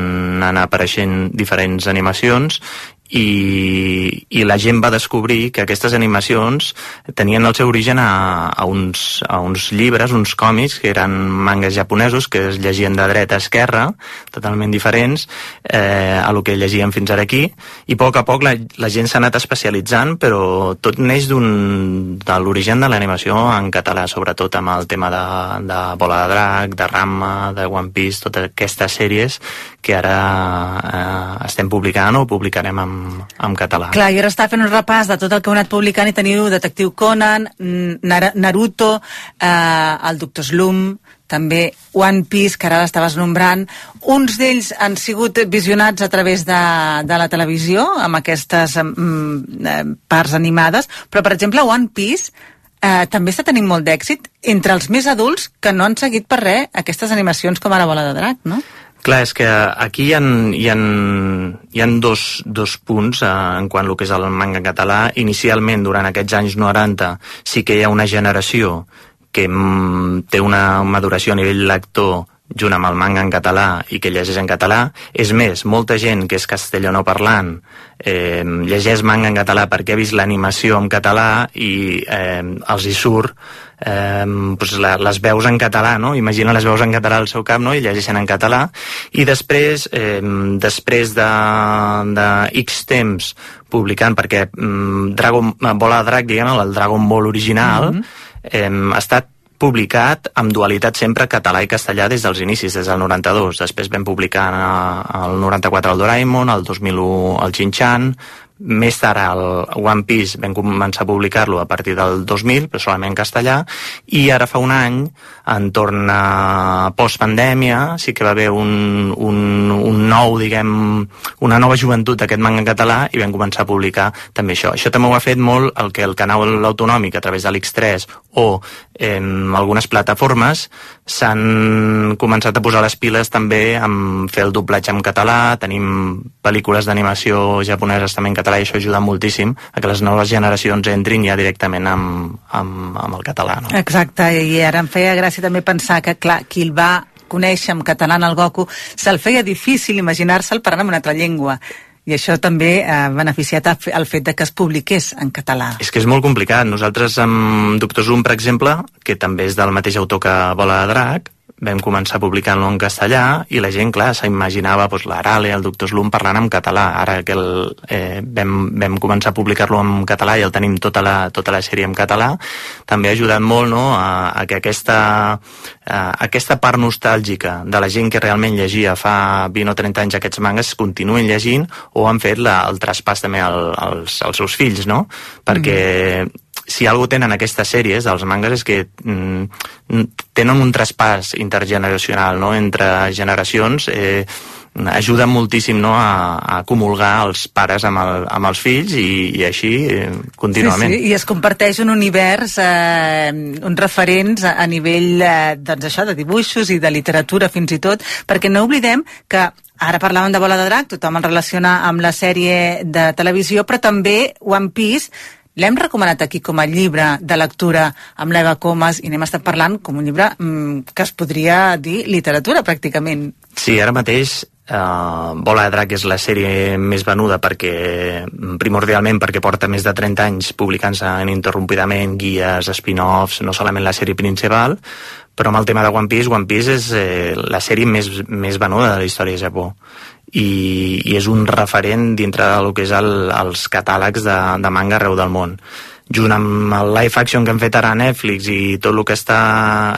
anar apareixent diferents animacions i, i la gent va descobrir que aquestes animacions tenien el seu origen a, a, uns, a uns llibres, uns còmics, que eren mangas japonesos, que es llegien de dreta a esquerra, totalment diferents eh, a lo que llegíem fins ara aquí, i a poc a poc la, la gent s'ha anat especialitzant, però tot neix de l'origen de l'animació en català, sobretot amb el tema de, de Bola de Drac, de Ramma, de One Piece, totes aquestes sèries que ara eh, estem publicant o publicarem en, en català. Clar, jo ara estava fent un repàs de tot el que heu anat publicant i teniu Detectiu Conan, Nar Naruto, eh, el Doctor Slum, també One Piece, que ara l'estaves nombrant. Uns d'ells han sigut visionats a través de, de la televisió, amb aquestes mm, eh, parts animades, però, per exemple, One Piece eh, també està tenint molt d'èxit entre els més adults que no han seguit per res aquestes animacions com ara Bola de Drac, no? Clar, és que aquí hi ha, hi ha, hi ha dos, dos punts eh, en quant al que és el manga català. Inicialment, durant aquests anys 90, sí que hi ha una generació que mm, té una maduració a nivell lector junt amb el manga en català i que llegeix en català. És més, molta gent que és castellano eh, llegeix manga en català perquè ha vist l'animació en català i eh, els hi surt eh, pues la, les veus en català, no? Imagina les veus en català al seu cap, no? I llegeixen en català. I després, eh, després de, de X temps publicant, perquè mm, Dragon, Bola de Drac, diguem el Dragon Ball original, mm -hmm. eh, ha estat publicat amb dualitat sempre català i castellà des dels inicis, des del 92. Després vam publicar el 94 el Doraemon, el 2001 el Chin-Chan, més tard el One Piece vam començar a publicar-lo a partir del 2000, però solament en castellà, i ara fa un any, entorn a postpandèmia, sí que va haver un, un, un nou, diguem, una nova joventut d'aquest manga en català i vam començar a publicar també això. Això també ho ha fet molt el que el canal autonòmic a través de l'X3 o en algunes plataformes s'han començat a posar les piles també amb fer el doblatge en català, tenim pel·lícules d'animació japoneses també en català i això ajuda moltíssim a que les noves generacions entrin ja directament amb, amb, amb el català. No? Exacte, i ara em feia gràcia també pensar que, clar, qui el va conèixer en català en el Goku, se'l feia difícil imaginar-se'l parlant en una altra llengua i això també ha beneficiat el fet de que es publiqués en català. És que és molt complicat. Nosaltres amb Doctor Zoom, per exemple, que també és del mateix autor que Bola de Drac, vam començar publicant-lo en castellà i la gent, clar, s'imaginava doncs, l'Arale, el doctor Slum parlant en català. Ara que el, eh, vam, vam començar a publicar-lo en català i el tenim tota la, tota la sèrie en català, també ha ajudat molt no, a, a que aquesta, a, aquesta part nostàlgica de la gent que realment llegia fa 20 o 30 anys aquests mangas continuïn llegint o han fet la, el traspàs també al, als, als seus fills, no? Perquè mm si algú tenen aquestes sèries, els mangas, és que mm, tenen un traspàs intergeneracional no? entre generacions, eh, ajuda moltíssim no, a, a comulgar els pares amb, el, amb els fills i, i així eh, contínuament. Sí, sí, i es comparteix un univers, eh, uns referents a, a nivell eh, doncs això, de dibuixos i de literatura fins i tot, perquè no oblidem que Ara parlàvem de Bola de Drac, tothom el relaciona amb la sèrie de televisió, però també One Piece L'hem recomanat aquí com a llibre de lectura amb l'Eva Comas i n'hem estat parlant com un llibre mmm, que es podria dir literatura, pràcticament. Sí, ara mateix Uh, Bola de Drac és la sèrie més venuda perquè, primordialment perquè porta més de 30 anys publicant-se ininterrompidament guies, spin-offs, no solament la sèrie principal, però amb el tema de One Piece, One Piece és eh, la sèrie més, més venuda de la història de Japó i, i és un referent dintre del que és el, els catàlegs de, de manga arreu del món junt amb el live action que hem fet ara a Netflix i tot el que està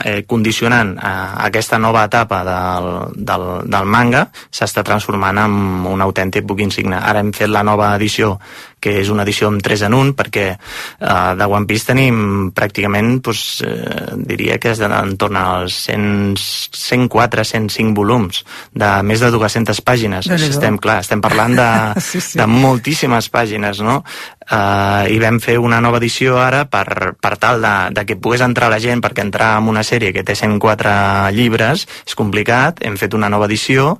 eh, condicionant a, a aquesta nova etapa del, del, del manga s'està transformant en un autèntic book insigne. Ara hem fet la nova edició que és una edició amb 3 en 1 perquè eh, de One Piece tenim pràcticament doncs, eh, diria que és entorn als 100, 104, 105 volums de més de 200 pàgines. Estem, clar, estem parlant de, sí, sí. de moltíssimes pàgines, no? Uh, i vam fer una nova edició ara per, per tal de, de que pogués entrar la gent perquè entrar en una sèrie que té 104 llibres és complicat, hem fet una nova edició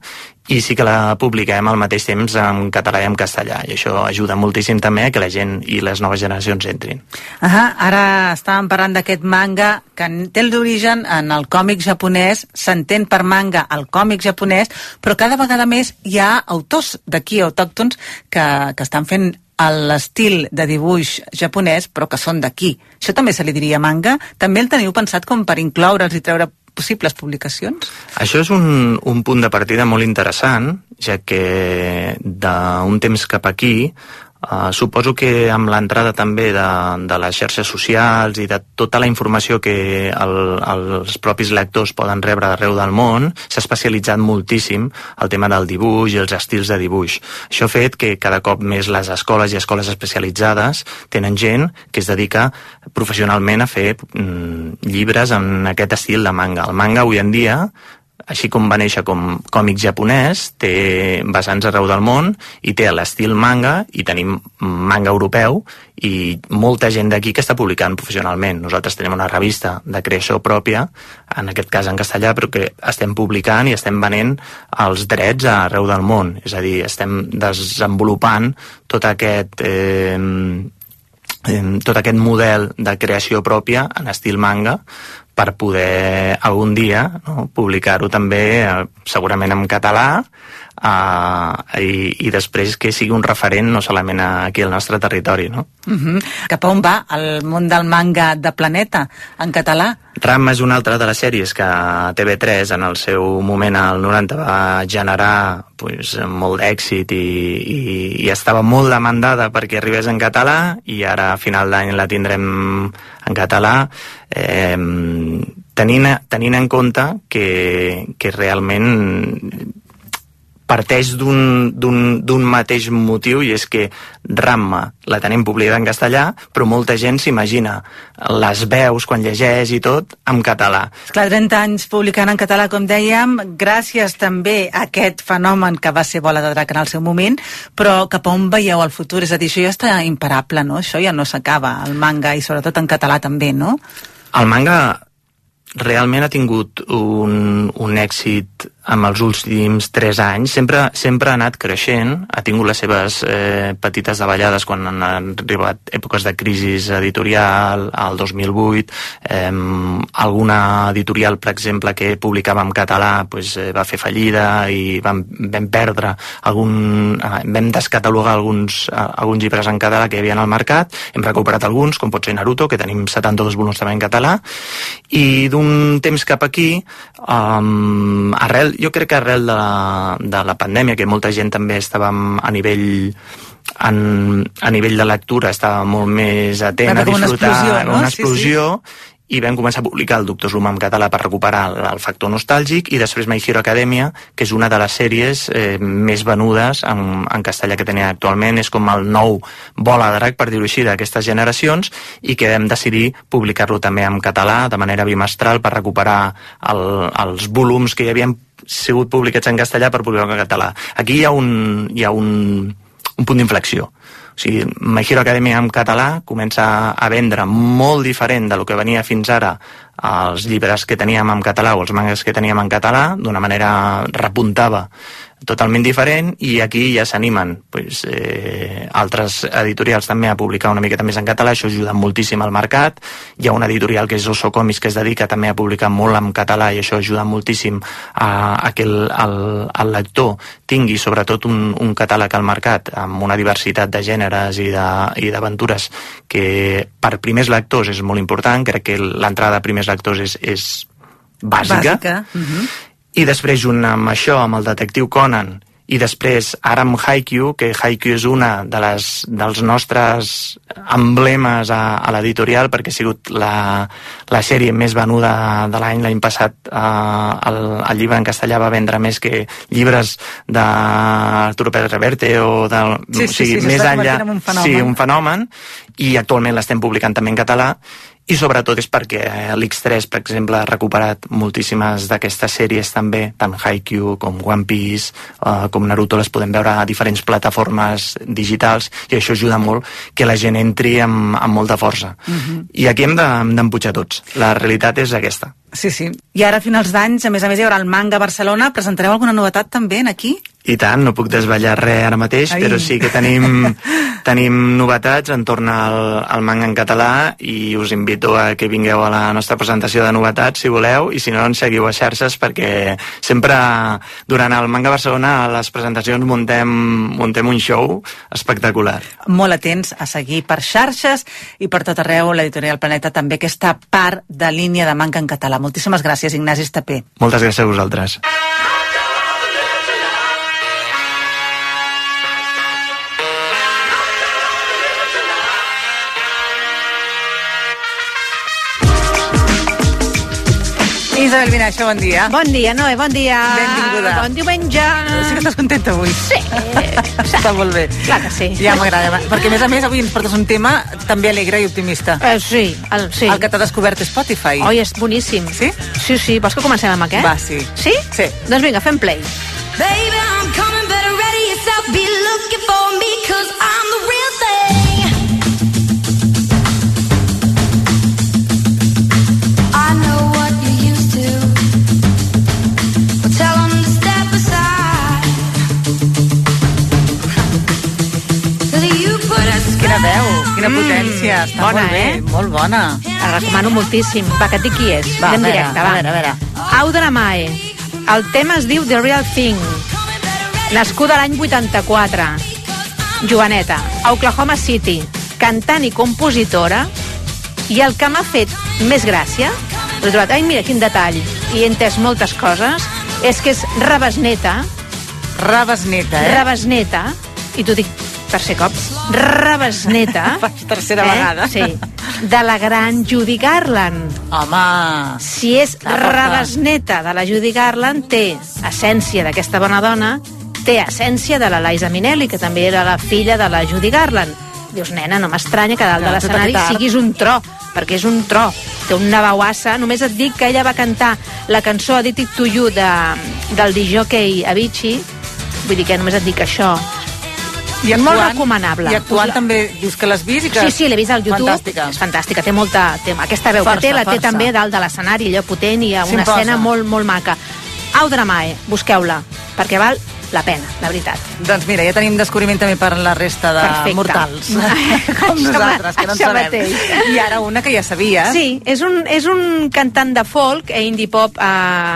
i sí que la publiquem al mateix temps en català i en castellà i això ajuda moltíssim també a que la gent i les noves generacions entrin. Ahà, ara estàvem parlant d'aquest manga que té l'origen en el còmic japonès, s'entén per manga el còmic japonès, però cada vegada més hi ha autors d'aquí, autòctons, que, que estan fent l'estil de dibuix japonès, però que són d'aquí. Això també se li diria manga? També el teniu pensat com per incloure'ls i treure possibles publicacions? Això és un, un punt de partida molt interessant, ja que d'un temps cap aquí Uh, suposo que amb l'entrada també de, de les xarxes socials i de tota la informació que el, els propis lectors poden rebre d'arreu del món, s'ha especialitzat moltíssim el tema del dibuix i els estils de dibuix. Això ha fet que cada cop més les escoles i escoles especialitzades tenen gent que es dedica professionalment a fer mm, llibres en aquest estil de manga. El manga avui en dia així com va néixer com còmic japonès, té vessants arreu del món i té l'estil manga i tenim manga europeu i molta gent d'aquí que està publicant professionalment. Nosaltres tenim una revista de creació pròpia, en aquest cas en castellà, però que estem publicant i estem venent els drets arreu del món. És a dir, estem desenvolupant tot aquest... Eh, tot aquest model de creació pròpia en estil manga per poder algun dia no, publicar-ho també eh, segurament en català eh, i, i després que sigui un referent no solament aquí al nostre territori. No? Uh -huh. Cap a on va el món del manga de Planeta en català? Ram és una altra de les sèries que TV3 en el seu moment al 90 va generar pues, molt d'èxit i, i, i estava molt demandada perquè arribés en català i ara a final d'any la tindrem en català eh, tenint, tenint en compte que, que realment parteix d'un mateix motiu i és que Ramma la tenim publicada en castellà, però molta gent s'imagina les veus quan llegeix i tot en català. Clar, 30 anys publicant en català, com dèiem, gràcies també a aquest fenomen que va ser Bola de Drac en el seu moment, però cap on veieu el futur? És a dir, això ja està imparable, no? Això ja no s'acaba, el manga, i sobretot en català també, no? El manga realment ha tingut un, un èxit amb els últims 3 anys, sempre, sempre ha anat creixent, ha tingut les seves eh, petites davallades quan han arribat èpoques de crisi editorial, al 2008, eh, alguna editorial, per exemple, que publicava en català pues, eh, va fer fallida i vam, vam perdre algun, eh, vam descatalogar alguns, eh, alguns llibres en català que hi havia al mercat, hem recuperat alguns, com pot ser Naruto, que tenim 72 volums també en català, i d'un temps cap aquí, um, arrel, jo crec que arrel de la, de la pandèmia, que molta gent també estava a nivell en, a nivell de lectura estava molt més atent a disfrutar una explosió, no? una explosió sí, sí i vam començar a publicar el Doctor Slum en català per recuperar el, el factor nostàlgic i després My Hero Academia, que és una de les sèries eh, més venudes en, en castellà que tenia actualment, és com el nou bola de drac, per dir-ho així, d'aquestes generacions i que vam decidir publicar-lo també en català de manera bimestral per recuperar el, els volums que hi havien sigut publicats en castellà per publicar en català. Aquí hi ha un, hi ha un, un punt d'inflexió. O sigui, My Hero Academia en català comença a vendre molt diferent de lo que venia fins ara els llibres que teníem en català o els mangas que teníem en català, d'una manera repuntava totalment diferent i aquí ja s'animen. Pues, eh, altres editorials també a publicar una miqueta més en català, això ajuda moltíssim al mercat, hi ha una editorial que és Oso Comics que es dedica també a publicar molt en català i això ajuda moltíssim a, a que el, el, el lector tingui sobretot un, un catàleg al mercat amb una diversitat de gèneres i d'aventures que per primers lectors és molt important, crec que l'entrada a primers lectors és, és bàsica, Bàsica. Uh -huh i després junt amb això, amb el detectiu Conan, i després ara amb Haikyuu, que Haikyuu és una de les, dels nostres emblemes a, a l'editorial perquè ha sigut la, la sèrie més venuda de l'any. L'any passat eh, el, el llibre en castellà va vendre més que llibres d'Arturo Pérez Reverte o del, sí, sí, o sigui, sí, més enllà, un fenomen. sí, un fenomen i actualment l'estem publicant també en català i sobretot és perquè l'X3, per exemple, ha recuperat moltíssimes d'aquestes sèries també, tant Haikyuu com One Piece, eh, com Naruto, les podem veure a diferents plataformes digitals i això ajuda molt que la gent entri amb, amb molta força. Mhm. I aquí hem de- d'empujar tots. La realitat és aquesta. Sí, sí. I ara a finals d'anys, a més a més, hi haurà el Manga Barcelona. Presentareu alguna novetat també en aquí? I tant, no puc desvetllar res ara mateix, Ai. però sí que tenim, tenim novetats entorn al, al manga en català i us invito a que vingueu a la nostra presentació de novetats, si voleu, i si no, ens seguiu a xarxes perquè sempre durant el Manga Barcelona a les presentacions muntem, muntem un show espectacular. Molt atents a seguir per xarxes i per tot arreu l'editorial Planeta també aquesta part de línia de Manga en català. Moltíssimes gràcies, Ignasi Estapé. Moltes gràcies a vosaltres. Isabel Vinaixo, bon dia. Bon dia, Noé, bon dia. Benvinguda. Bon diumenge. Sí que estàs contenta avui? Sí. Està molt bé. Clar que sí. Ja m'agrada, perquè a més a més avui ens portes un tema també alegre i optimista. Eh, sí, el, sí. El que t'ha descobert Spotify. Oi, és boníssim. Sí? Sí, sí. Vols que comencem amb aquest? Va, sí. Sí? Sí. Doncs vinga, fem play. Baby, I'm coming, better ready yourself. Be looking for me, cause I'm the real thing. A Quina veu, quina potència. Està bona, molt bé, eh? molt bona. La recomano moltíssim. Va, que et dic qui és. Va, Anem a veure, directe, a va. veure, a veure. Audra Mae. El tema es diu The Real Thing. Nascuda l'any 84. Joaneta, a Oklahoma City. Cantant i compositora. I el que m'ha fet més gràcia, l'he trobat, ai, mira, quin detall, i he entès moltes coses, és que és rebesneta, Rebesneta, eh? rebesneta, i t'ho dic tercer cop, rebesneta, Per tercera vegada. Sí, de la gran Judy Garland. Home, Si és rebesneta de la Judy Garland, té essència d'aquesta bona dona, té essència de la Liza Minnelli, que també era la filla de la Judy Garland. Dius, nena, no m'estranya que dalt de l'escenari siguis un tro, perquè és un tro. Té una veuassa. Només et dic que ella va cantar la cançó Addicted to You de, del disjockey Avicii. Vull dir que només et dic això. I Molt actuant- recomanable. I actuant la- també, dius que l'has vist i que... Sí, sí, l'he vist al YouTube. Fantàstica. És fantàstica, té molta... Té, aquesta veu Força, que té, la té força. també dalt de l'escenari, allò potent i una S'imposa. escena molt, molt maca. Audra Mae, busqueu-la, perquè val la pena, la veritat. Doncs mira, ja tenim descobriment també per la resta de Perfecte. mortals, com nosaltres, que no en sabem. mateix. I ara una que ja sabies. Sí, és un, és un cantant de folk, eh, indie pop a,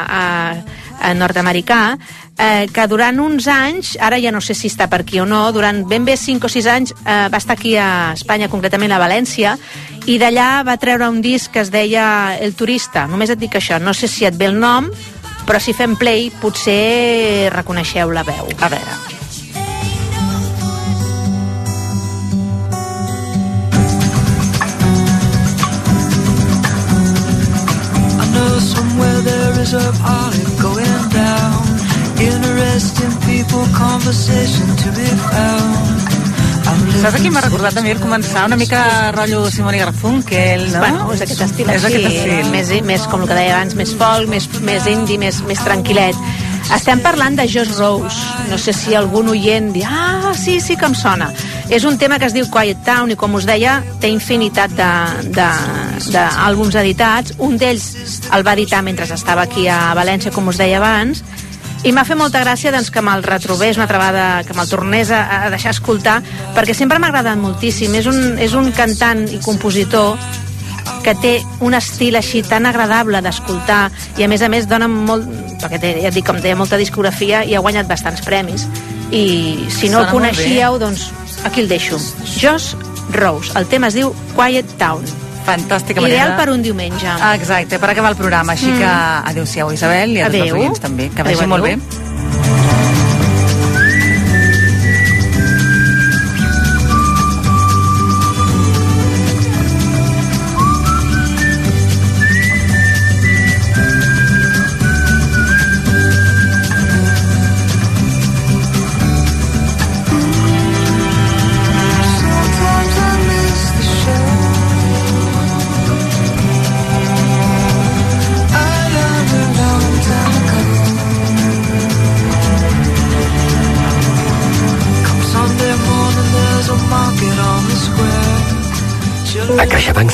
a, a nord-americà, eh, que durant uns anys, ara ja no sé si està per aquí o no, durant ben bé 5 o 6 anys eh, va estar aquí a Espanya, concretament a València, i d'allà va treure un disc que es deia El Turista. Només et dic això, no sé si et ve el nom, però si fem play potser reconeixeu la veu. A veure. I know somewhere there is a party going down. Interesting people, conversation to be found. Saps a qui m'ha recordat també el començar? Una mica rotllo Simone Garfunkel, no? Bueno, és aquest estil És així, aquest estil. Més, més, com el que deia abans, més folk, més, més indie, més, més tranquil·let. Estem parlant de Josh Rose. No sé si algun oient dirà, ah, sí, sí que em sona. És un tema que es diu Quiet Town i, com us deia, té infinitat d'àlbums de, de, d'àlbums editats. Un d'ells el va editar mentre estava aquí a València, com us deia abans, i m'ha fet molta gràcia doncs, que me'l retrobés una altra vegada, que me'l tornés a, a deixar escoltar, perquè sempre m'ha agradat moltíssim. És un, és un cantant i compositor que té un estil així tan agradable d'escoltar i a més a més dona molt perquè té, ja et dic, com deia, molta discografia i ha guanyat bastants premis. I si no Sona el coneixíeu doncs aquí el deixo. Josh Rose, el tema es diu Quiet Town Fantàstica ideal manera. per un diumenge exacte, per acabar el programa. Així Mm. que adeu-siau, Isabel, i a tots els oients també. Que vagi molt bé.